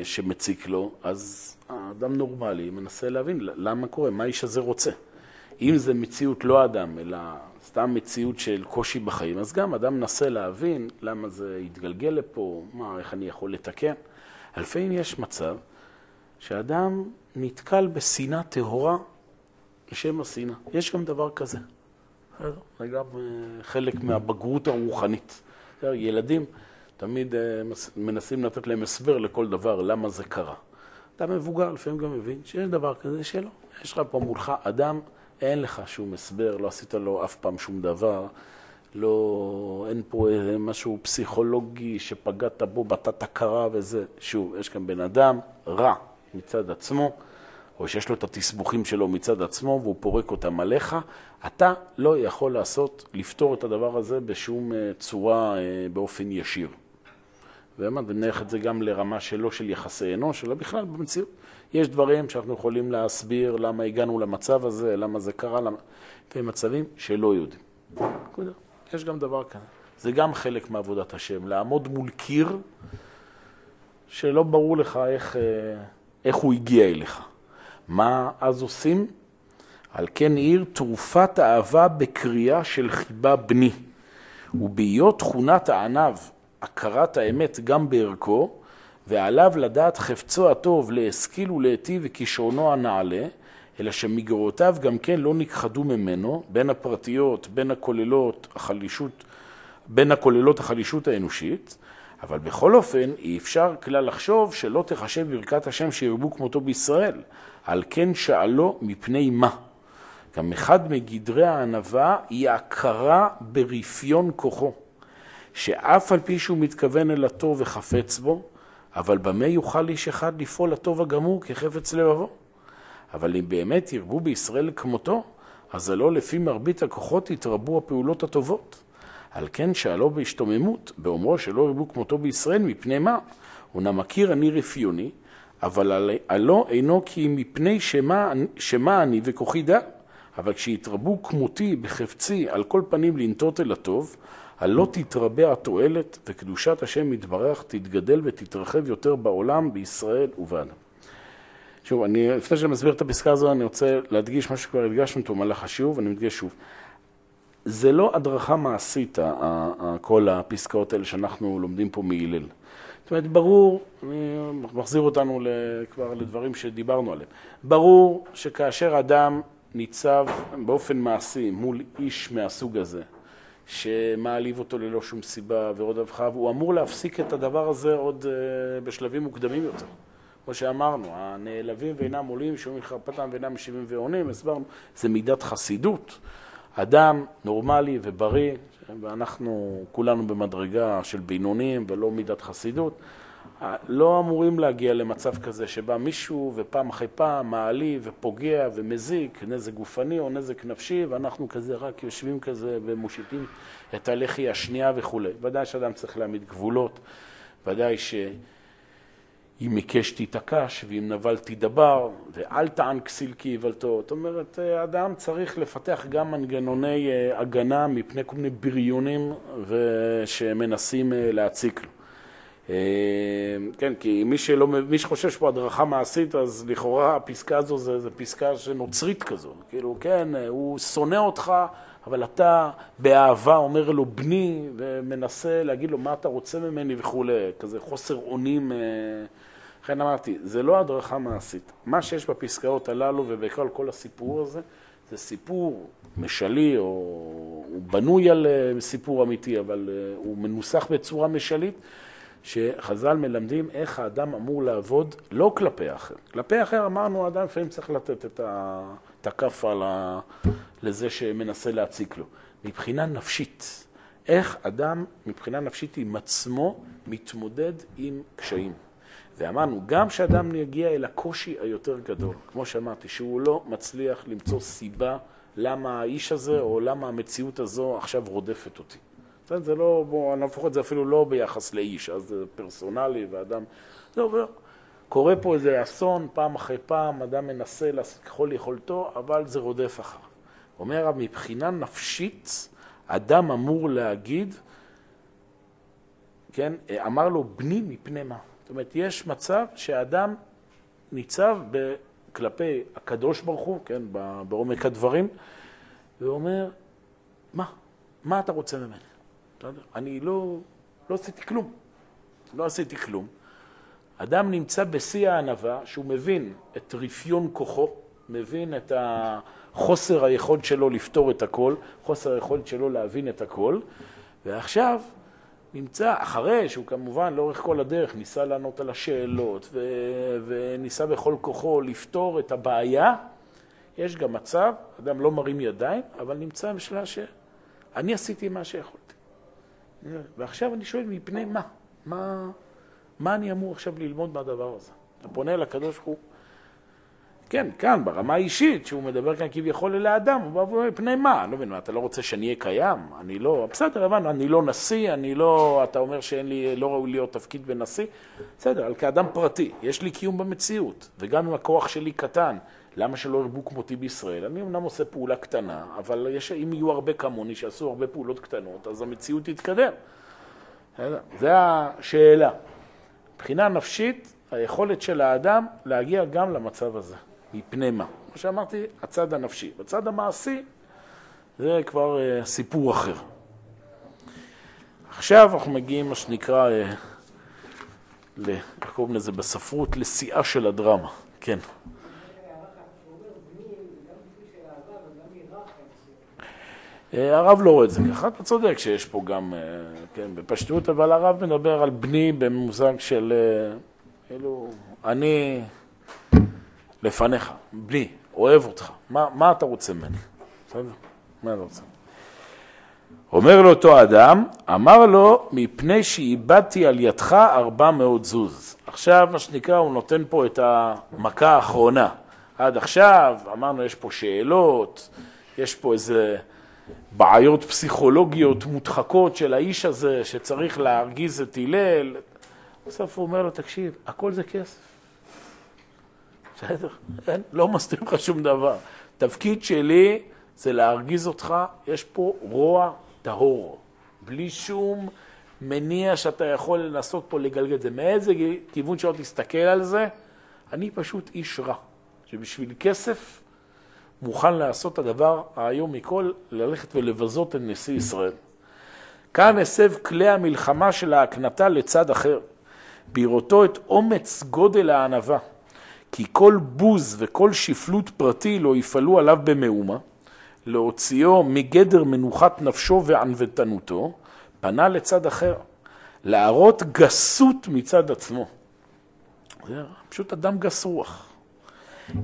שמציק לו, אז האדם נורמלי מנסה להבין למה קורה, מה האיש הזה רוצה. אם זה מציאות לא אדם, אלא סתם מציאות של קושי בחיים, אז גם אדם מנסה להבין למה זה יתגלגל לפה, מה, איך אני יכול לתקן. לפעמים יש מצב שאדם נתקל בשנאה טהורה לשם השנאה. יש גם דבר כזה. זה גם אה, חלק מהבגרות הרוחנית. ילדים תמיד אה, מנסים לתת להם הסבר לכל דבר, למה זה קרה. אתה מבוגר, לפעמים גם מבין שיש דבר כזה שלא. יש לך פה מולך אדם, אין לך שום הסבר, לא עשית לו אף פעם שום דבר, לא, אין פה משהו פסיכולוגי שפגעת בו בתת הכרה וזה. שוב, יש כאן בן אדם רע מצד עצמו, או שיש לו את התסבוכים שלו מצד עצמו והוא פורק אותם עליך, אתה לא יכול לעשות, לפתור את הדבר הזה בשום אה, צורה אה, באופן ישיר. ונלך את זה גם לרמה שלא של יחסי אנוש, אלא בכלל במציאות. יש דברים שאנחנו יכולים להסביר למה הגענו למצב הזה, למה זה קרה, למה... ומצבים שלא יודעים. יש גם דבר כזה. זה גם חלק מעבודת השם, לעמוד מול קיר שלא ברור לך איך, אה, איך הוא הגיע אליך. מה אז עושים? על כן עיר תרופת אהבה בקריאה של חיבה בני, ובהיות תכונת הענב הכרת האמת גם בערכו, ועליו לדעת חפצו הטוב להשכיל ולהיטיב וכישרונו הנעלה, אלא שמגרותיו גם כן לא נכחדו ממנו, בין הפרטיות, בין הכוללות החלישות, בין הכוללות החלישות האנושית, אבל בכל אופן אי אפשר כלל לחשוב שלא תחשב ברכת השם שירבו כמותו בישראל, על כן שאלו מפני מה. גם אחד מגדרי הענווה היא הכרה ברפיון כוחו. שאף על פי שהוא מתכוון אל הטוב וחפץ בו, אבל במה יוכל איש אחד לפעול לטוב הגמור כחפץ לבבו? אבל אם באמת ירבו בישראל כמותו, אז זה לא לפי מרבית הכוחות יתרבו הפעולות הטובות. על כן שאלו בהשתוממות, באומרו שלא ירבו כמותו בישראל, מפני מה? הוא מכיר אני רפיוני, אבל הלא אינו כי מפני שמה, שמה אני וכוחי דל. אבל כשיתרבו כמותי בחפצי על כל פנים לנטות אל הטוב, הלא תתרבה התועלת וקדושת השם יתברך תתגדל ותתרחב יותר בעולם, בישראל ובאדם. שוב, אני, לפני שאני מסביר את הפסקה הזו, אני רוצה להדגיש מה שכבר הדגשנו אותו במהלך השיעור, ואני מדגיש שוב. זה לא הדרכה מעשית, כל הפסקאות האלה שאנחנו לומדים פה מהלל. זאת אומרת, ברור, אני מחזיר אותנו כבר לדברים שדיברנו עליהם. ברור שכאשר אדם ניצב באופן מעשי מול איש מהסוג הזה, שמעליב אותו ללא שום סיבה ועוד אבחר, הוא אמור להפסיק את הדבר הזה עוד uh, בשלבים מוקדמים יותר. כמו שאמרנו, הנעלבים ואינם עולים, שומעים חרפתם ואינם משיבים ועונים, הסברנו, זה מידת חסידות. אדם נורמלי ובריא, ואנחנו כולנו במדרגה של בינונים ולא מידת חסידות, לא אמורים להגיע למצב כזה שבה מישהו ופעם אחרי פעם מעליב ופוגע ומזיק, נזק גופני או נזק נפשי, ואנחנו כזה רק יושבים כזה ומושיטים את הלחי השנייה וכולי. ודאי שאדם צריך להעמיד גבולות, ודאי שאם עיקש תתעקש ואם נבל תדבר, ואל טען כסיל כי יבלתו. זאת אומרת, אדם צריך לפתח גם מנגנוני אה, הגנה מפני כל מיני בריונים שמנסים אה, להציק לו. אה, כן, כי מי, שלא, מי שחושב שפה הדרכה מעשית, אז לכאורה הפסקה הזו זה, זה פסקה שנוצרית כזו. כאילו, כן, הוא שונא אותך, אבל אתה באהבה אומר לו בני, ומנסה להגיד לו מה אתה רוצה ממני וכולי, כזה חוסר אונים. אה, לכן אמרתי, זה לא הדרכה מעשית. מה שיש בפסקאות הללו, ובכלל כל הסיפור הזה, זה סיפור משלי, או הוא בנוי על אה, סיפור אמיתי, אבל הוא מנוסח בצורה משלית. שחז"ל מלמדים איך האדם אמור לעבוד לא כלפי האחר. כלפי האחר אמרנו, האדם לפעמים צריך לתת את ה... לזה שמנסה להציק לו. מבחינה נפשית, איך אדם מבחינה נפשית עם עצמו מתמודד עם קשיים. ואמרנו, גם כשאדם יגיע אל הקושי היותר גדול, כמו שאמרתי, שהוא לא מצליח למצוא סיבה למה האיש הזה או למה המציאות הזו עכשיו רודפת אותי. זה לא, בוא, לפחות זה אפילו לא ביחס לאיש, אז זה פרסונלי ואדם... לא, לא. קורה פה איזה אסון, פעם אחרי פעם, אדם מנסה לעשות ככל יכולתו, אבל זה רודף אחריו. אומר הרב, מבחינה נפשית, אדם אמור להגיד, כן, אמר לו, בני מפני מה? זאת אומרת, יש מצב שאדם ניצב כלפי הקדוש ברוך הוא, כן, בעומק הדברים, ואומר, מה? מה אתה רוצה ממני? אני לא, לא עשיתי כלום. לא עשיתי כלום. אדם נמצא בשיא הענווה, שהוא מבין את רפיון כוחו, מבין את החוסר היכולת שלו לפתור את הכל, חוסר היכולת שלו להבין את הכל, ועכשיו נמצא, אחרי שהוא כמובן לאורך כל הדרך ניסה לענות על השאלות ו- וניסה בכל כוחו לפתור את הבעיה, יש גם מצב, אדם לא מרים ידיים, אבל נמצא בשאלה שאני עשיתי מה שיכולתי. ועכשיו אני שואל, מפני מה? מה, מה אני אמור עכשיו ללמוד מהדבר הזה? אתה פונה לקדוש ברוך הוא, כן, כאן, ברמה האישית, שהוא מדבר כאן כביכול אל האדם, הוא בא ואומר, פני מה? אני לא מבין, מה, אתה לא רוצה שאני אהיה קיים? אני לא, בסדר, הבנו, אני לא נשיא, אני לא, אתה אומר שאין לי, לא ראוי להיות תפקיד בנשיא, בסדר, אבל כאדם פרטי, יש לי קיום במציאות, וגם אם הכוח שלי קטן, למה שלא ירבו כמותי בישראל? אני אמנם עושה פעולה קטנה, אבל יש, אם יהיו הרבה כמוני שעשו הרבה פעולות קטנות, אז המציאות תתקדם. זו השאלה. מבחינה נפשית, היכולת של האדם להגיע גם למצב הזה. מפני מה? כמו שאמרתי, הצד הנפשי. בצד המעשי זה כבר uh, סיפור אחר. עכשיו אנחנו מגיעים, מה שנקרא, uh, ל... איך קוראים לזה בספרות? לשיאה של הדרמה. כן. אה, הרב לא רואה את זה ככה, אתה צודק שיש פה גם, כן, בפשטות, אבל הרב מדבר על בני במושג של, כאילו, אני לפניך, בלי, אוהב אותך, מה, מה אתה רוצה ממני? בסדר? מה אתה רוצה? אומר לאותו אדם, אמר לו, מפני שאיבדתי על ידך ארבע מאות זוז. עכשיו, מה שנקרא, הוא נותן פה את המכה האחרונה. עד עכשיו, אמרנו, יש פה שאלות, יש פה איזה בעיות פסיכולוגיות מודחקות של האיש הזה, שצריך להרגיז את הלל. בסוף הוא אומר לו, תקשיב, הכל זה כסף. בסדר? אין, לא מסתיר לך שום דבר. תפקיד שלי זה להרגיז אותך, יש פה רוע טהור, בלי שום מניע שאתה יכול לנסות פה לגלגל את זה. מאיזה כיוון שלא תסתכל על זה, אני פשוט איש רע, שבשביל כסף מוכן לעשות את הדבר האיום מכל, ללכת ולבזות את נשיא ישראל. כאן הסב כלי המלחמה של ההקנתה לצד אחר, בראותו את אומץ גודל הענווה. כי כל בוז וכל שפלות פרטי לא יפעלו עליו במאומה, להוציאו מגדר מנוחת נפשו וענוותנותו, פנה לצד אחר, להראות גסות מצד עצמו. פשוט אדם גס רוח.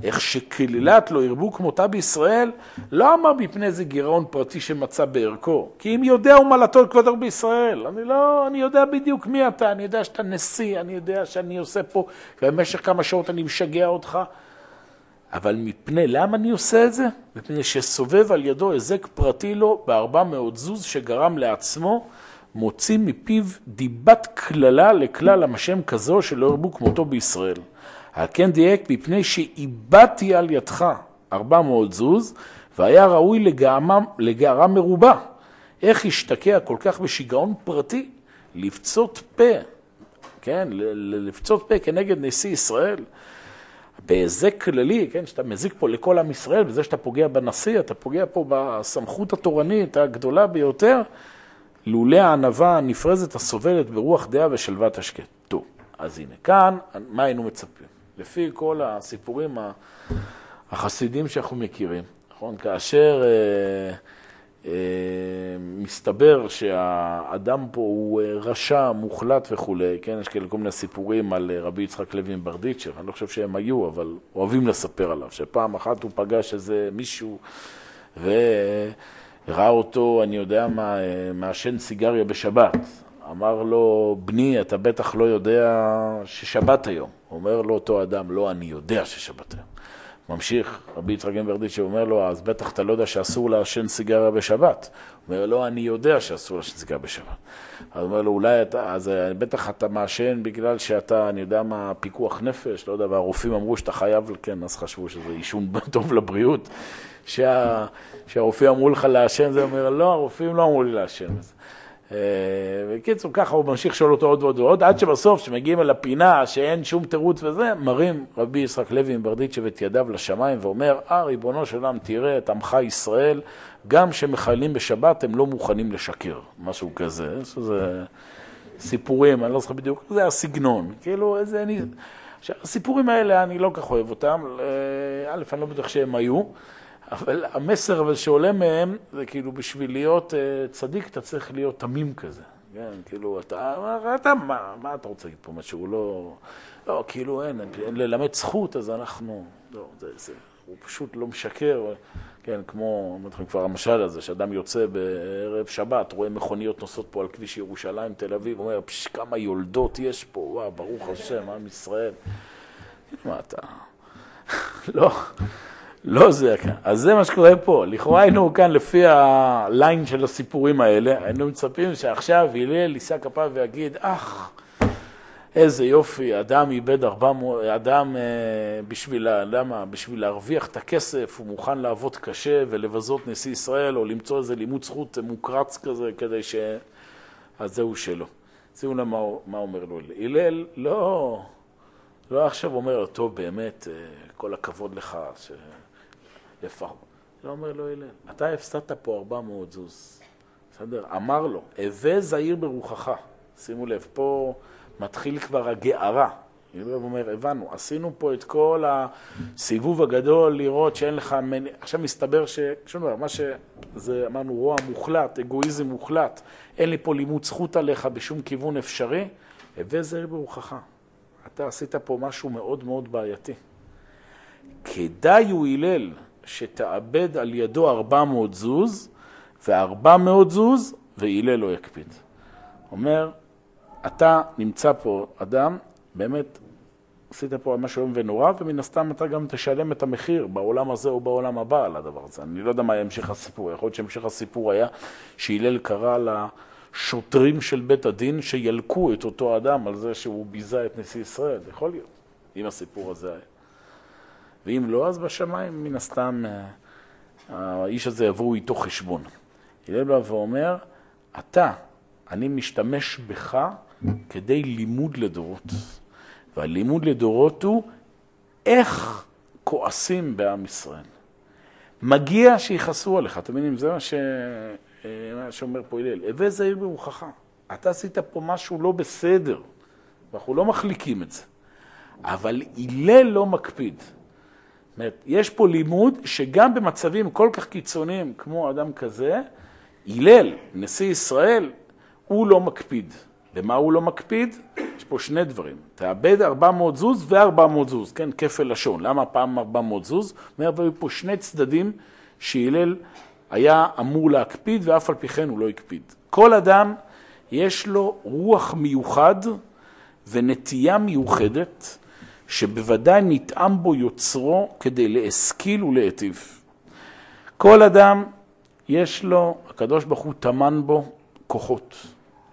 איך שקללת לא ירבו כמותה בישראל, לא אמר מפני איזה גירעון פרטי שמצא בערכו, כי אם יודע ומלתו את כבודו בישראל. אני לא, אני יודע בדיוק מי אתה, אני יודע שאתה נשיא, אני יודע שאני עושה פה, ובמשך כמה שעות אני משגע אותך. אבל מפני, למה אני עושה את זה? מפני שסובב על ידו היזק פרטי לו בארבע מאות זוז שגרם לעצמו, מוציא מפיו דיבת קללה לכלל השם כזו שלא ירבו כמותו בישראל. על כן דייק מפני שאיבדתי על ידך ארבע מאות זוז, והיה ראוי לגערה מרובה. איך השתקע כל כך בשיגעון פרטי לפצות פה, כן, לפצות פה כנגד נשיא ישראל? בהיזק כללי, כן, שאתה מזיק פה לכל עם ישראל, בזה שאתה פוגע בנשיא, אתה פוגע פה בסמכות התורנית הגדולה ביותר, לולא הענווה הנפרזת הסובלת ברוח דעה ושלוות השקט. טוב, אז הנה, כאן, מה היינו מצפים? לפי כל הסיפורים החסידים שאנחנו מכירים, נכון? כאשר אה, אה, מסתבר שהאדם פה הוא אה, רשע, מוחלט וכולי, כן? יש כאלה כל מיני סיפורים על אה, רבי יצחק לוי עם ברדיצ'ר, אני לא חושב שהם היו, אבל אוהבים לספר עליו, שפעם אחת הוא פגש איזה מישהו וראה אותו, אני יודע מה, אה, מעשן סיגריה בשבת. אמר לו, בני, אתה בטח לא יודע ששבת היום. אומר לו אותו אדם, לא, אני יודע ששבת היום. ממשיך, רבי יצחק גמברדיץ' אומר לו, אז בטח אתה לא יודע שאסור לעשן סיגריה בשבת. אומר לו, אני יודע שאסור לעשן סיגריה בשבת. אז אומר לו, אולי אתה, אז אה, בטח אתה מעשן בגלל שאתה, אני יודע מה, פיקוח נפש, לא יודע, והרופאים אמרו שאתה חייב, כן, אז חשבו שזה עישון טוב לבריאות. שה, שהרופאים אמרו לך לעשן, זה אומר, לא, הרופאים לא אמרו לי לעשן. אה, בקיצור, ככה הוא ממשיך לשאול אותו עוד ועוד ועוד, עד שבסוף, כשמגיעים אל הפינה, שאין שום תירוץ וזה, מרים רבי יצחק לוי מברדיצ'ב את ידיו לשמיים ואומר, אה, ריבונו של עולם, תראה את עמך ישראל, גם כשמחיילים בשבת הם לא מוכנים לשקר, משהו כזה, שזה סיפורים, אני לא זוכר בדיוק, זה הסגנון, כאילו, איזה... אני... עכשיו, הסיפורים האלה, אני לא כך אוהב אותם, אה, א', אני לא בטוח שהם היו. אבל המסר אבל שעולה מהם, זה כאילו בשביל להיות uh, צדיק אתה צריך להיות תמים כזה. כן, כאילו, אתה, אתה מה, מה אתה רוצה להגיד פה משהו? לא, לא, כאילו אין, אין ללמד זכות, אז אנחנו, לא, זה, זה, הוא פשוט לא משקר, כן, כמו, אמרתי לכם כבר המשל הזה, שאדם יוצא בערב שבת, רואה מכוניות נוסעות פה על כביש ירושלים, תל אביב, אומר, פש, כמה יולדות יש פה, וואו, ברוך השם, עם ישראל. מה אתה, לא. לא זה, אז זה מה שקורה פה. לכאורה היינו כאן לפי הליין של הסיפורים האלה, היינו מצפים שעכשיו הלל יישא כפיו ויגיד, אך, איזה יופי, אדם איבד 400, אדם אה, בשביל, למה? בשביל להרוויח את הכסף, הוא מוכן לעבוד קשה ולבזות נשיא ישראל, או למצוא איזה לימוד זכות מוקרץ כזה, כדי ש... אז זהו שלו. שימו לב מה, מה אומר לו הלל. לא, לא עכשיו אומר, טוב, באמת, אה, כל הכבוד לך. ש... לפחות. לא אומר לו הלל, אתה הפסדת פה 400 זוז. בסדר? אמר לו, הווה זהיר ברוחך. שימו לב, פה מתחיל כבר הגערה. הוא אומר, הבנו, עשינו פה את כל הסיבוב הגדול לראות שאין לך... מנ... עכשיו מסתבר ש... שום דבר, מה שזה, אמרנו, רוע מוחלט, אגואיזם מוחלט, אין לי פה לימוד זכות עליך בשום כיוון אפשרי, הווה זהיר ברוחך. אתה עשית פה משהו מאוד מאוד בעייתי. כדאי הוא הלל שתאבד על ידו 400 זוז, ו-400 זוז, והילל לא יקפיד. אומר, אתה נמצא פה אדם, באמת עשית פה משהו איום ונורא, ומן הסתם אתה גם תשלם את המחיר בעולם הזה או בעולם הבא על הדבר הזה. אני לא יודע מה ימשיך הסיפור, יכול להיות שהמשך הסיפור היה שהילל קרא לשוטרים של בית הדין שילקו את אותו אדם על זה שהוא ביזה את נשיא ישראל, יכול להיות, אם הסיפור הזה היה. ואם לא, אז בשמיים, מן הסתם, אה, האיש הזה יבואו איתו חשבון. הלל בא ואומר, אתה, אני משתמש בך כדי לימוד לדורות. והלימוד לדורות הוא איך כועסים בעם ישראל. מגיע שיכעסו עליך, אתם מבינים? זה מה, ש... אה, מה שאומר פה הלל. הווה זהיר ברוחך. אתה עשית פה משהו לא בסדר, ואנחנו לא מחליקים את זה. אבל הלל לא מקפיד. אומרת, יש פה לימוד שגם במצבים כל כך קיצוניים כמו אדם כזה, הלל, נשיא ישראל, הוא לא מקפיד. במה הוא לא מקפיד? יש פה שני דברים. תאבד 400 זוז ו-400 זוז, כן, כפל לשון. למה פעם 400 זוז? אומר, והיו פה שני צדדים שהלל היה אמור להקפיד ואף על פי כן הוא לא הקפיד. כל אדם יש לו רוח מיוחד ונטייה מיוחדת שבוודאי נטעם בו יוצרו כדי להשכיל ולהיטיב. כל אדם יש לו, הקדוש ברוך הוא טמן בו כוחות.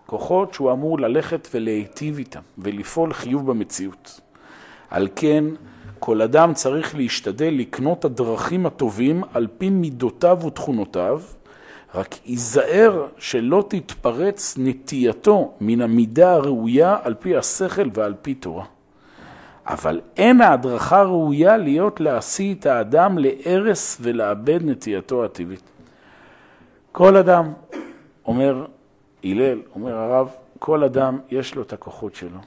כוחות שהוא אמור ללכת ולהיטיב איתם ולפעול חיוב במציאות. על כן, כל אדם צריך להשתדל לקנות הדרכים הטובים על פי מידותיו ותכונותיו, רק ייזהר שלא תתפרץ נטייתו מן המידה הראויה על פי השכל ועל פי תורה. אבל אין ההדרכה ראויה להיות להשיא את האדם להרס ולאבד נטייתו הטבעית. כל אדם, אומר הלל, אומר הרב, כל אדם יש לו את הכוחות שלו.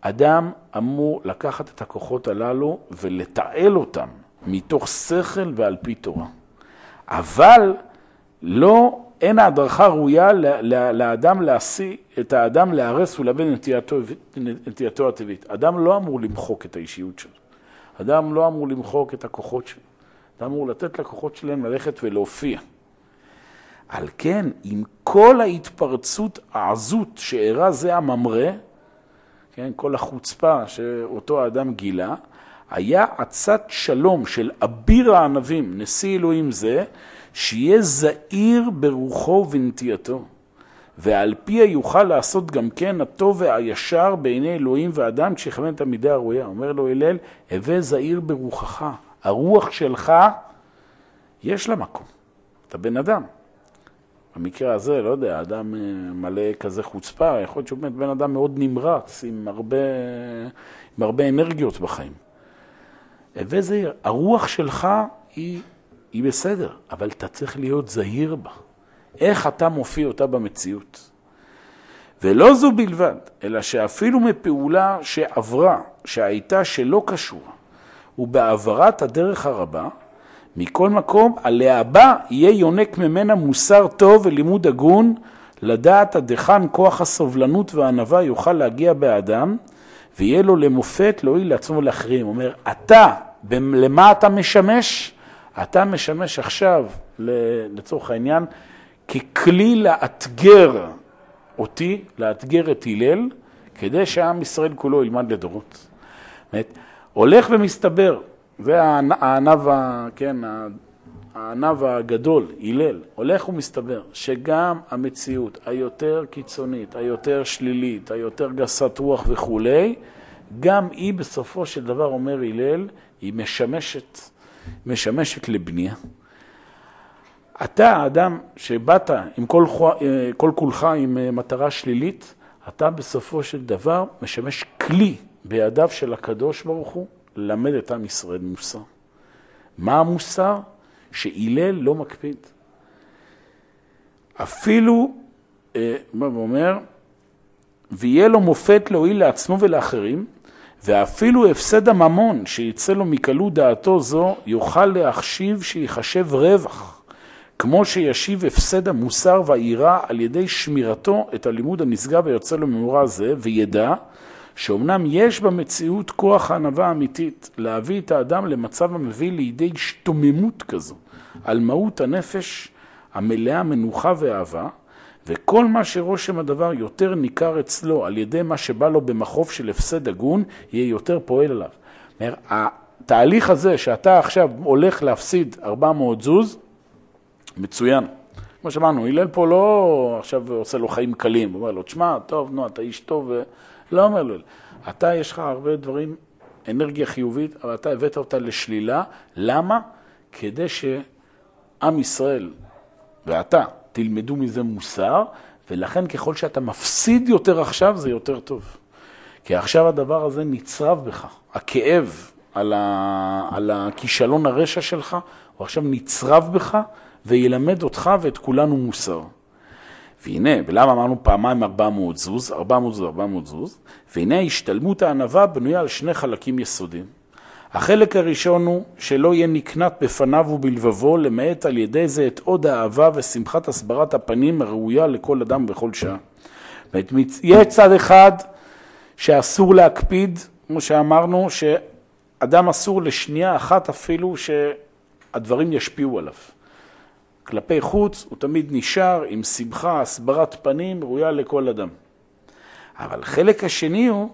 אדם אמור לקחת את הכוחות הללו ולתעל אותם מתוך שכל ועל פי תורה. אבל לא אין ההדרכה ראויה לאדם להשיא, את האדם להרס ולאבד נטייתו, נטייתו הטבעית. אדם לא אמור למחוק את האישיות שלו. אדם לא אמור למחוק את הכוחות שלו. אדם אמור לתת לכוחות שלהם ללכת ולהופיע. על כן, עם כל ההתפרצות העזות שאירע זה הממרא, כן, כל החוצפה שאותו האדם גילה, היה עצת שלום של אביר הענבים, נשיא אלוהים זה, שיהיה זהיר ברוחו ובנטייתו. ועל פיה יוכל לעשות גם כן הטוב והישר בעיני אלוהים ואדם כשיכוון את המידה הראויה. אומר לו הלל, הווה זהיר ברוחך. הרוח שלך, יש לה מקום. אתה בן אדם. במקרה הזה, לא יודע, אדם אה, מלא כזה חוצפה, יכול להיות שהוא באמת בן אדם מאוד נמרץ, עם הרבה, עם הרבה אנרגיות בחיים. הווה זהיר, הרוח שלך היא, היא בסדר, אבל אתה צריך להיות זהיר בה. איך אתה מופיע אותה במציאות. ולא זו בלבד, אלא שאפילו מפעולה שעברה, שהייתה שלא קשורה, ובהעברת הדרך הרבה, מכל מקום, הלהבא יהיה יונק ממנה מוסר טוב ולימוד הגון, לדעת עד היכן כוח הסובלנות והענווה יוכל להגיע באדם, ויהיה לו למופת להועיל לעצמו ולאחרים. הוא אומר, אתה, למה אתה משמש? אתה משמש עכשיו, לצורך העניין, ככלי לאתגר אותי, לאתגר את הלל, כדי שעם ישראל כולו ילמד לדורות. באמת, הולך ומסתבר, זה הענב, כן, הענב הגדול, הלל, הולך ומסתבר שגם המציאות היותר קיצונית, היותר שלילית, היותר גסת רוח וכולי, גם היא בסופו של דבר, אומר הלל, היא משמשת, משמשת לבנייה. אתה האדם שבאת עם כל, כל כולך עם אה, מטרה שלילית, אתה בסופו של דבר משמש כלי בידיו של הקדוש ברוך הוא ללמד את עם ישראל מוסר. מה המוסר? שהלל לא מקפיד. אפילו, אה, הוא אומר, ויהיה לו מופת להועיל לעצמו ולאחרים, ואפילו הפסד הממון שיצא לו מקלות דעתו זו, יוכל להחשיב שיחשב רווח. כמו שישיב הפסד המוסר והיראה על ידי שמירתו את הלימוד הנשגב היוצא לו ממורה זה, וידע שאומנם יש במציאות כוח הענווה האמיתית להביא את האדם למצב המביא לידי השתוממות כזו על מהות הנפש המלאה מנוחה ואהבה, וכל מה שרושם הדבר יותר ניכר אצלו על ידי מה שבא לו במחוף של הפסד הגון, יהיה יותר פועל עליו. התהליך הזה שאתה עכשיו הולך להפסיד 400 זוז, מצוין. כמו שאמרנו, הלל פה לא עכשיו עושה לו חיים קלים, הוא אומר לו, תשמע, טוב, נו, אתה איש טוב, לא אומר לו, אתה יש לך הרבה דברים, אנרגיה חיובית, אבל אתה הבאת אותה לשלילה, למה? כדי שעם ישראל ואתה תלמדו מזה מוסר, ולכן ככל שאתה מפסיד יותר עכשיו, זה יותר טוב. כי עכשיו הדבר הזה נצרב בך, הכאב על, ה... על הכישלון הרשע שלך, הוא עכשיו נצרב בך, וילמד אותך ואת כולנו מוסר. והנה, ולמה אמרנו פעמיים 400 זוז, 400 זוז, 400 זוז, והנה השתלמות הענווה בנויה על שני חלקים יסודיים. החלק הראשון הוא שלא יהיה נקנט בפניו ובלבבו, למעט על ידי זה את עוד האהבה ושמחת הסברת הפנים הראויה לכל אדם בכל שעה. יש צד אחד שאסור להקפיד, כמו שאמרנו, שאדם אסור לשנייה אחת אפילו שהדברים ישפיעו עליו. כלפי חוץ הוא תמיד נשאר עם שמחה, הסברת פנים, ראויה לכל אדם. אבל החלק השני הוא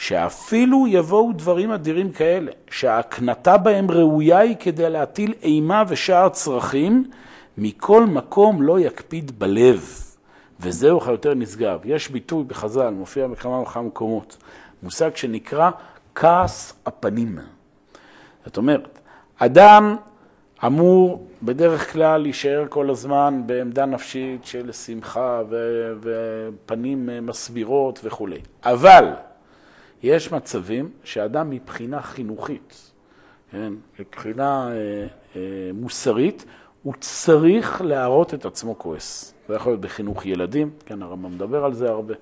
שאפילו יבואו דברים אדירים כאלה, שההקנתה בהם ראויה היא כדי להטיל אימה ושאר צרכים, מכל מקום לא יקפיד בלב, וזהו לך יותר נשגב. יש ביטוי בחז"ל, מופיע בכמה וכמה מקומות, מושג שנקרא כעס הפנים. זאת אומרת, אדם אמור בדרך כלל להישאר כל הזמן בעמדה נפשית של שמחה ו- ופנים מסבירות וכולי. אבל יש מצבים שאדם מבחינה חינוכית, כן, מבחינה אה, אה, מוסרית, הוא צריך להראות את עצמו כועס. זה יכול להיות בחינוך ילדים, כן, הרמב"ם מדבר על זה הרבה.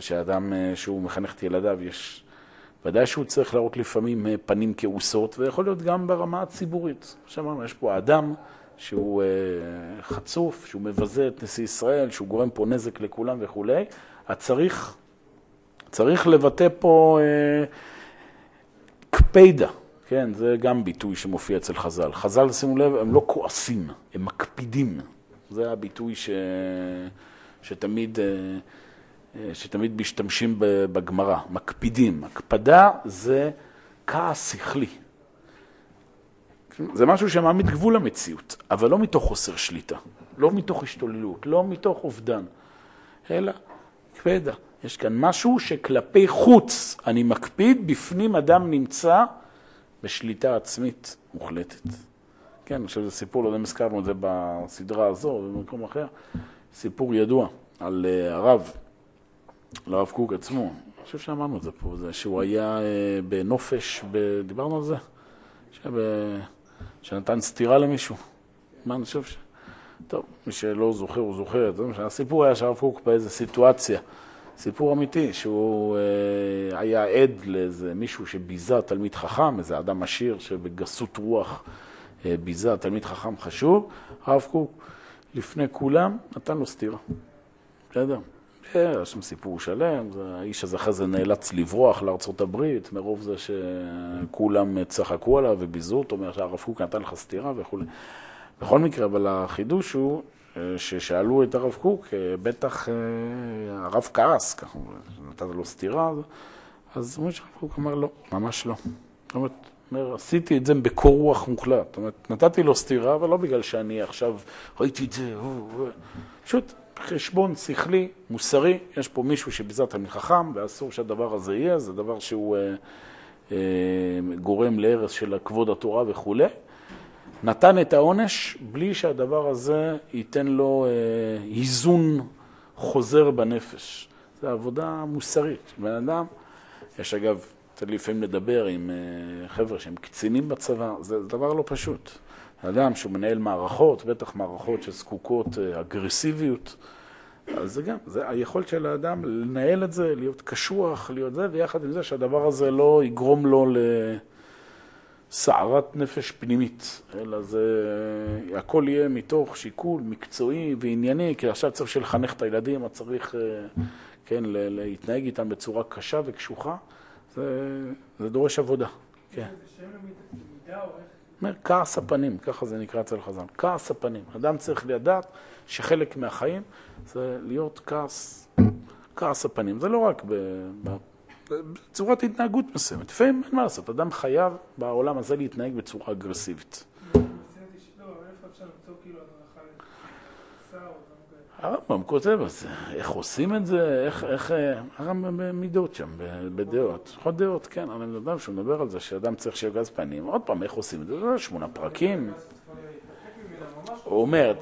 שאדם אה, שהוא מחנך את ילדיו, יש ודאי שהוא צריך להראות לפעמים אה, פנים כעוסות, ויכול להיות גם ברמה הציבורית. שאמרנו, יש פה אדם שהוא אה, חצוף, שהוא מבזה את נשיא ישראל, שהוא גורם פה נזק לכולם וכולי, אז צריך, צריך לבטא פה אה, קפידה, כן, זה גם ביטוי שמופיע אצל חז"ל. חז"ל, שימו לב, הם לא כועסים, הם מקפידים. זה הביטוי ש... שתמיד... שתמיד משתמשים בגמרא, מקפידים. הקפדה זה כעס שכלי. זה משהו שמעמיד גבול למציאות, אבל לא מתוך חוסר שליטה, לא מתוך השתוללות, לא מתוך אובדן, אלא קפדה. יש כאן משהו שכלפי חוץ אני מקפיד, בפנים אדם נמצא בשליטה עצמית מוחלטת. כן, חושב שזה סיפור, לא יודע אם הזכרנו את זה בסדרה הזו או במקום אחר, סיפור ידוע על uh, הרב, על הרב קוק עצמו. אני חושב שאמרנו את זה פה, זה שהוא היה uh, בנופש, ב... דיברנו על זה? שב... שנתן סטירה למישהו. מה אני חושב ש... טוב, מי שלא זוכר, הוא זוכר. הסיפור היה שהרב קוק באיזה סיטואציה. סיפור אמיתי, שהוא אה, היה עד לאיזה מישהו שביזה תלמיד חכם, איזה אדם עשיר שבגסות רוח אה, ביזה תלמיד חכם חשוב, הרב קוק לפני כולם נתן לו סטירה. בסדר? היה שם סיפור שלם, האיש הזה אחרי זה נאלץ לברוח לארצות הברית, מרוב זה שכולם צחקו עליו וביזו אותו, אומר שהרב קוק נתן לך סטירה וכולי. בכל מקרה, אבל החידוש הוא ששאלו את הרב קוק, אה, בטח אה, הרב כעס, ככה, נתת לו סטירה, אז שהרב קוק אמר לא, ממש לא. זאת אומרת, אומר, עשיתי את זה בקור רוח מוחלט. זאת אומרת, נתתי לו סטירה, אבל לא בגלל שאני עכשיו ראיתי את זה, פשוט חשבון שכלי, מוסרי, יש פה מישהו שביזה תלמיד חכם, ואסור שהדבר הזה יהיה, זה דבר שהוא אה, אה, גורם להרס של כבוד התורה וכולי. נתן את העונש בלי שהדבר הזה ייתן לו אה, איזון חוזר בנפש. זו עבודה מוסרית. בן אדם, יש אגב, צריך לפעמים לדבר עם אה, חבר'ה שהם קצינים בצבא, זה, דבר לא פשוט. אדם שהוא מנהל מערכות, בטח מערכות שזקוקות אה, אגרסיביות, אז זה גם, זה היכולת של האדם לנהל את זה, להיות קשוח, להיות זה, ויחד עם זה שהדבר הזה לא יגרום לו ל... סערת נפש פנימית, אלא זה, הכל יהיה מתוך שיקול מקצועי וענייני, כי עכשיו צריך לחנך את הילדים, אתה צריך, אה, כן, להתנהג איתם בצורה קשה וקשוחה, זה, זה דורש עבודה, כן. אומר, כעס הפנים, ככה זה נקרא אצל חז"ל, כעס הפנים. אדם צריך לדעת שחלק מהחיים זה להיות כעס, כעס הפנים. זה לא רק בצורת התנהגות מסוימת. לפעמים אין מה לעשות, אדם חייב בעולם הזה להתנהג בצורה אגרסיבית. הרמב"ם כותב על זה, איך עושים את זה, איך, איך, הרמב"ם במידות שם, בדעות, עוד דעות, כן, יודע שהוא מדבר על זה, שאדם צריך שיהיה גז פנים, עוד פעם, איך עושים את זה שמונה פרקים. הוא אומר,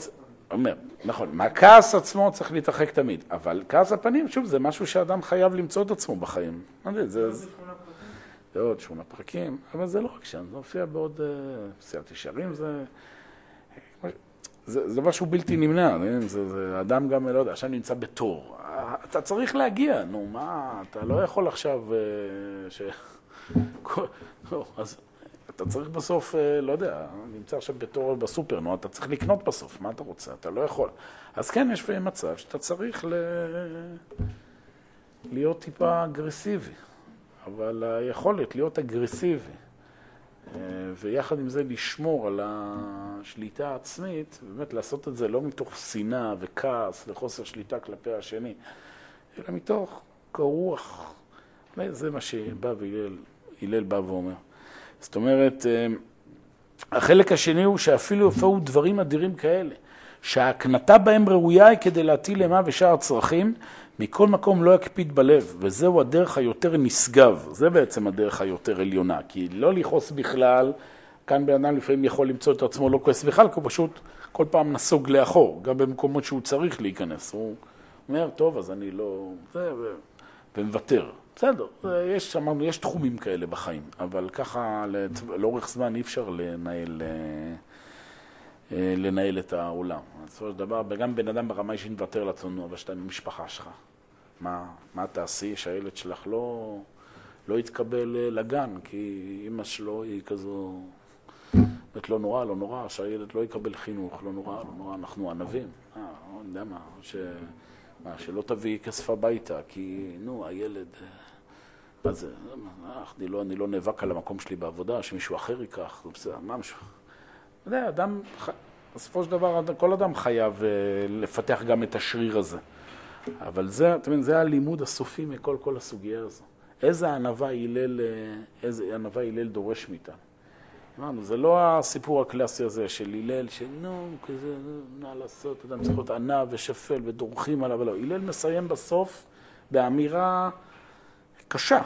אומר, נכון, מהכעס עצמו צריך להתרחק תמיד, אבל כעס הפנים, שוב, זה משהו שאדם חייב למצוא את עצמו בחיים. לא יודע, זה... זה עוד שמונה פרקים, אבל זה לא רק שם, זה מופיע בעוד פסיעת אה, ישרים, זה... זה, זה דבר שהוא בלתי נמנע, זה, זה אדם גם, לא יודע, עכשיו נמצא בתור. אתה צריך להגיע, נו, מה, אתה לא יכול עכשיו אה, ש... לא, אז אתה צריך בסוף, אה, לא יודע, נמצא עכשיו בתור בסופר, נו, אתה צריך לקנות בסוף, מה אתה רוצה? אתה לא יכול. אז כן, יש מצב שאתה צריך ל... להיות טיפה אגרסיבי, אבל היכולת להיות אגרסיבי, אה, ויחד עם זה לשמור על השליטה העצמית, באמת לעשות את זה לא מתוך שנאה וכעס וחוסר שליטה כלפי השני, אלא מתוך קור רוח. זה מה שבא והלל בא ואומר. זאת אומרת, אה, החלק השני הוא שאפילו הופעו דברים אדירים כאלה, שההקנטה בהם ראויה היא כדי להטיל אימה ושאר צרכים, מכל מקום לא יקפיד בלב, וזהו הדרך היותר נשגב, זה בעצם הדרך היותר עליונה, כי לא לכעוס בכלל, כאן בן אדם לפעמים יכול למצוא את עצמו לא כועס בכלל, כי הוא פשוט כל פעם נסוג לאחור, גם במקומות שהוא צריך להיכנס, הוא אומר, טוב, אז אני לא... זה, ומוותר. בסדר, יש, אמרנו, יש תחומים כאלה בחיים, אבל ככה לאורך זמן אי אפשר לנהל, אה, אה, לנהל את העולם. בסופו של דבר, גם בן אדם ברמה אישית מוותר לעצמו, אבל שאתה במשפחה שלך. מה, מה תעשי שהילד שלך לא, לא יתקבל אה, לגן, כי אימא שלו היא כזו... באמת לא נורא, לא נורא, שהילד לא יקבל חינוך, לא נורא, לא נורא, אנחנו ענבים. אה, אני יודע מה, ש... מה, שלא תביא כסף הביתה, כי נו, הילד... מה זה, אני לא, אני לא נאבק על המקום שלי בעבודה, שמישהו אחר ייקח, זה בסדר, מה משהו. אתה יודע, אדם, בסופו של דבר, כל אדם חייב אה, לפתח גם את השריר הזה. אבל זה, אתה מבין, זה הלימוד הסופי מכל כל הסוגיה הזו. איזה ענווה הלל, איזה ענווה הלל דורש מאיתנו. אמרנו, זה לא הסיפור הקלאסי הזה של הלל, שנו, כזה, מה לעשות, אדם צריך להיות ענב ושפל ודורכים עליו, לא. הלל מסיים בסוף באמירה קשה.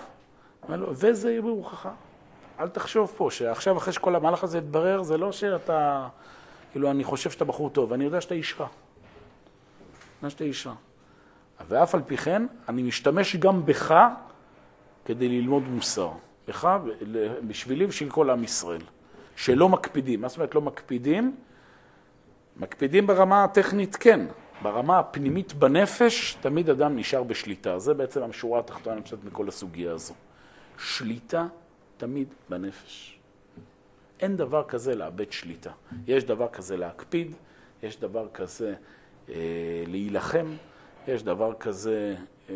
וזה יהיה ברוחך. אל תחשוב פה שעכשיו, אחרי שכל המהלך הזה יתברר, זה לא שאתה, כאילו, אני חושב שאתה בחור טוב, אני יודע שאתה איש רע. אני יודע שאתה איש רע. ואף על פי כן, אני משתמש גם בך כדי ללמוד מוסר. בך, בשבילי ובשביל כל עם ישראל. שלא מקפידים. מה זאת אומרת לא מקפידים? מקפידים ברמה הטכנית, כן. ברמה הפנימית בנפש, תמיד אדם נשאר בשליטה. זה בעצם המשורה התחתונה, חושב, מכל הסוגיה הזו. שליטה תמיד בנפש. אין דבר כזה לאבד שליטה. יש דבר כזה להקפיד, יש דבר כזה אה, להילחם, יש דבר כזה אה,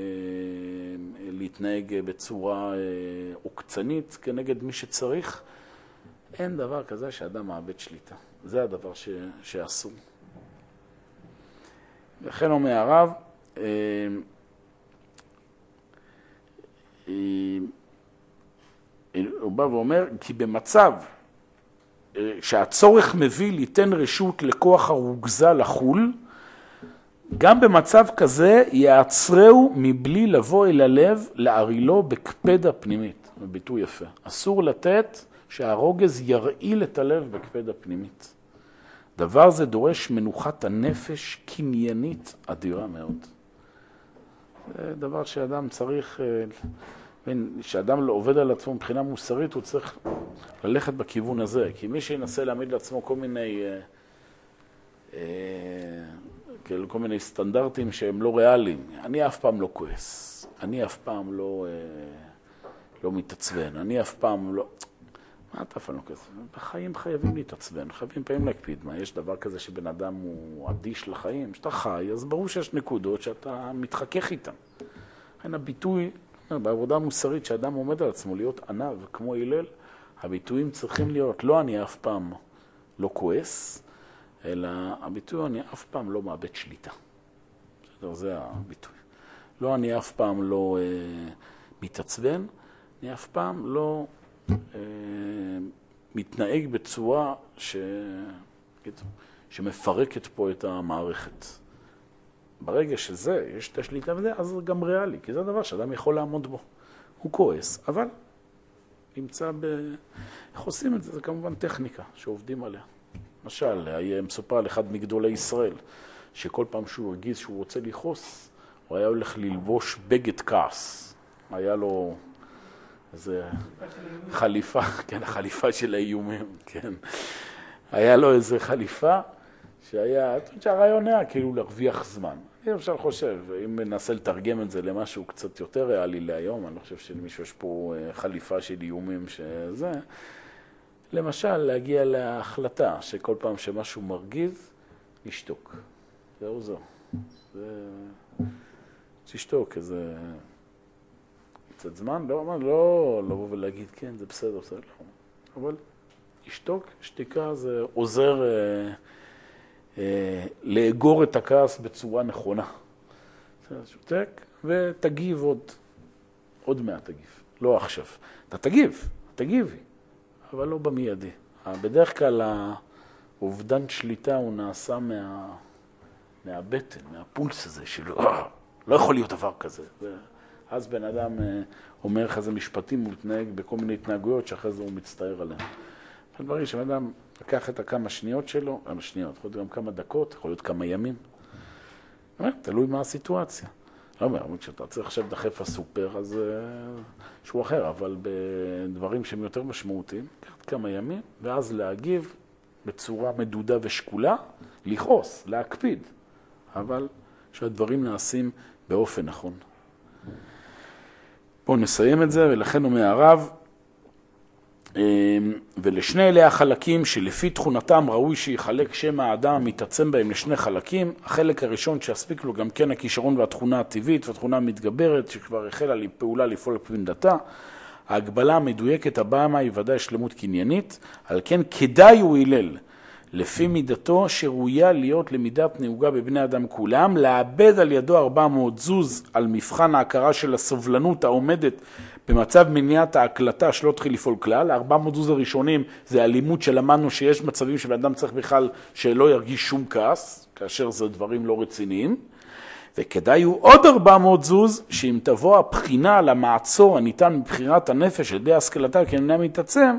להתנהג בצורה אה, עוקצנית כנגד מי שצריך. אין דבר כזה שאדם מאבד שליטה. זה הדבר ש, שאסור. וכן אומר הרב, אה, אה, הוא בא ואומר, כי במצב אה, שהצורך מביא ליתן רשות לכוח הרוגזה לחול, גם במצב כזה יעצרהו מבלי לבוא אל הלב לערילו בקפדה פנימית. ביטוי יפה. אסור לתת שהרוגז ירעיל את הלב בקפדה פנימית. דבר זה דורש מנוחת הנפש קניינית אדירה מאוד. זה דבר שאדם צריך, כשאדם לא עובד על עצמו מבחינה מוסרית, הוא צריך ללכת בכיוון הזה. כי מי שינסה להעמיד לעצמו כל מיני, אה, אה, כאילו כל מיני סטנדרטים שהם לא ריאליים, אני אף פעם לא כועס, אני אף פעם לא, אה, לא מתעצבן, אני אף פעם לא... מה אתה לא כזה? בחיים חייבים להתעצבן, חייבים פעמים להקפיד. מה, יש דבר כזה שבן אדם הוא אדיש לחיים? כשאתה חי, אז ברור שיש נקודות שאתה מתחכך איתן. לכן הביטוי, בעבודה המוסרית שאדם עומד על עצמו להיות עניו כמו הלל, הביטויים צריכים להיות, לא אני אף פעם לא כועס, אלא הביטוי אני אף פעם לא מאבד שליטה. בסדר, זה הביטוי. לא אני אף פעם לא אה, מתעצבן, אני אף פעם לא מתנהג בצורה ש... שמפרקת פה את המערכת. ברגע שזה, יש את השליטה בזה, אז זה גם ריאלי, כי זה הדבר שאדם יכול לעמוד בו. הוא כועס, אבל נמצא ב... איך עושים את זה? זה כמובן טכניקה שעובדים עליה. למשל, היה מסופר על אחד מגדולי ישראל, שכל פעם שהוא הרגיז שהוא רוצה לכעוס, הוא היה הולך ללבוש בגד כעס. היה לו איזה חליפה, כן, החליפה של האיומים, כן. היה לו איזה חליפה שהיה, את יודעת שהרעיון היה כאילו להרוויח זמן. אני למשל חושב, אם ננסה לתרגם את זה למשהו קצת יותר ריאלי להיום, אני לא חושב שלמישהו יש פה אה, חליפה של איומים שזה, למשל, להגיע להחלטה שכל פעם שמשהו מרגיז, לשתוק. זהו זהו. זה... תשתוק, איזה... קצת זמן, לא, לא לבוא ולהגיד, כן, זה בסדר, בסדר, לא. אבל לשתוק, שתיקה זה עוזר אה, אה, לאגור את הכעס בצורה נכונה. שותק ותגיב עוד, עוד מעט תגיב, לא עכשיו. אתה תגיב, תגיבי, אבל לא במיידי. בדרך כלל האובדן שליטה הוא נעשה מה, מהבטן, מהפולס הזה, שלא לא יכול להיות דבר כזה. אז בן אדם אה, אומר לך איזה משפטים, הוא מתנהג בכל מיני התנהגויות שאחרי זה הוא מצטער עליהן. הדברים שבן אדם לקח את הכמה שניות שלו, כמה שניות, יכול להיות גם כמה דקות, יכול להיות כמה ימים. תלוי מה הסיטואציה. לא אומר, כשאתה צריך עכשיו לדחף לסופר, אז שהוא אה, אחר, אבל בדברים שהם יותר משמעותיים, לקחת כמה ימים, ואז להגיב בצורה מדודה ושקולה, לכעוס, להקפיד, אבל שהדברים נעשים באופן נכון. בואו נסיים את זה, ולכן אומר הרב, אמ, ולשני אלה החלקים שלפי תכונתם ראוי שיחלק שם האדם המתעצם בהם לשני חלקים. החלק הראשון שיספיק לו גם כן הכישרון והתכונה הטבעית והתכונה המתגברת שכבר החלה פעולה לפעול בפנדתה. ההגבלה המדויקת הבאה מה היא ודאי שלמות קניינית, על כן כדאי הוא הלל לפי מידתו שראויה להיות למידת נהוגה בבני אדם כולם, לאבד על ידו 400 זוז על מבחן ההכרה של הסובלנות העומדת במצב מניעת ההקלטה שלא תתחיל לפעול כלל. 400 זוז הראשונים זה הלימוד שלמדנו שיש מצבים שבן אדם צריך בכלל שלא ירגיש שום כעס, כאשר זה דברים לא רציניים. וכדאי הוא עוד 400 זוז, שאם תבוא הבחינה למעצור הניתן מבחירת הנפש על ידי השכלתה כנראה מתעצם,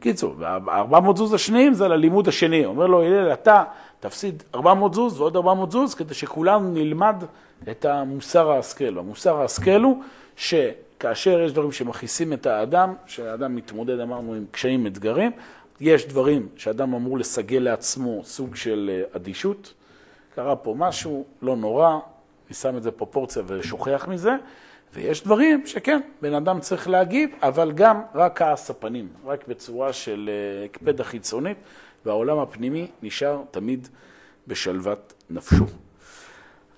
קיצור, ה-400 זוז השניים זה על הלימוד השני. אומר לו, הלל, אתה תפסיד 400 זוז ועוד 400 זוז, כדי שכולנו נלמד את המוסר ההשכל. המוסר ההשכל הוא שכאשר יש דברים שמכעיסים את האדם, שהאדם מתמודד, אמרנו, עם קשיים, אתגרים, יש דברים שאדם אמור לסגל לעצמו סוג של אה, אדישות. קרה פה משהו, לא נורא, אני שם את זה פרופורציה ושוכח מזה. ויש דברים שכן, בן אדם צריך להגיב, אבל גם רק כעס הפנים, רק בצורה של אה, הקפדה חיצונית, והעולם הפנימי נשאר תמיד בשלוות נפשו.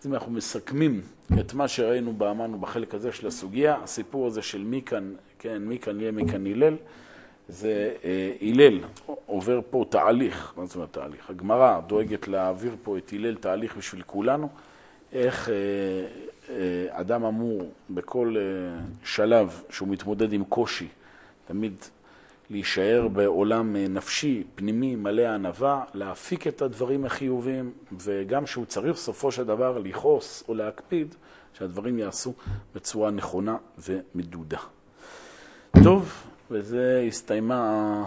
אז אם אנחנו מסכמים את מה שראינו, באמרנו בחלק הזה של הסוגיה, הסיפור הזה של מי כאן, כן, מי כאן יהיה, מי כאן הלל, זה אה, הלל עובר פה תהליך, מה זאת אומרת תהליך? הגמרא דואגת להעביר פה את הלל תהליך בשביל כולנו, איך אה, אדם אמור בכל אה, שלב שהוא מתמודד עם קושי, תמיד להישאר בעולם אה, נפשי, פנימי, מלא ענווה, להפיק את הדברים החיוביים, וגם שהוא צריך בסופו של דבר לכעוס או להקפיד, שהדברים יעשו בצורה נכונה ומדודה. טוב, וזה הסתיימה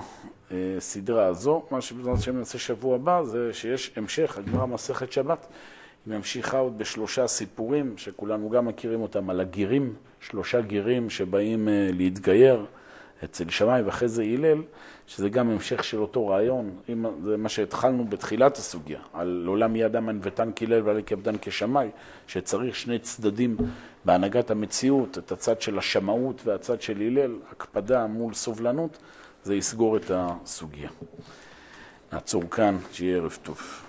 הסדרה הזו. מה שבעזרת השם נעשה שבוע הבא זה שיש המשך, הגמרא מסכת שבת. היא ממשיכה עוד בשלושה סיפורים שכולנו גם מכירים אותם, על הגירים, שלושה גירים שבאים אה, להתגייר אצל שמאי ואחרי זה הלל, שזה גם המשך של אותו רעיון, זה מה שהתחלנו בתחילת הסוגיה, על עולם יהיה אדם ענוותן כהלל ועלי כעבדן כשמאי, שצריך שני צדדים בהנהגת המציאות, את הצד של השמאות והצד של הלל, הקפדה מול סובלנות, זה יסגור את הסוגיה. נעצור כאן, שיהיה ערב טוב.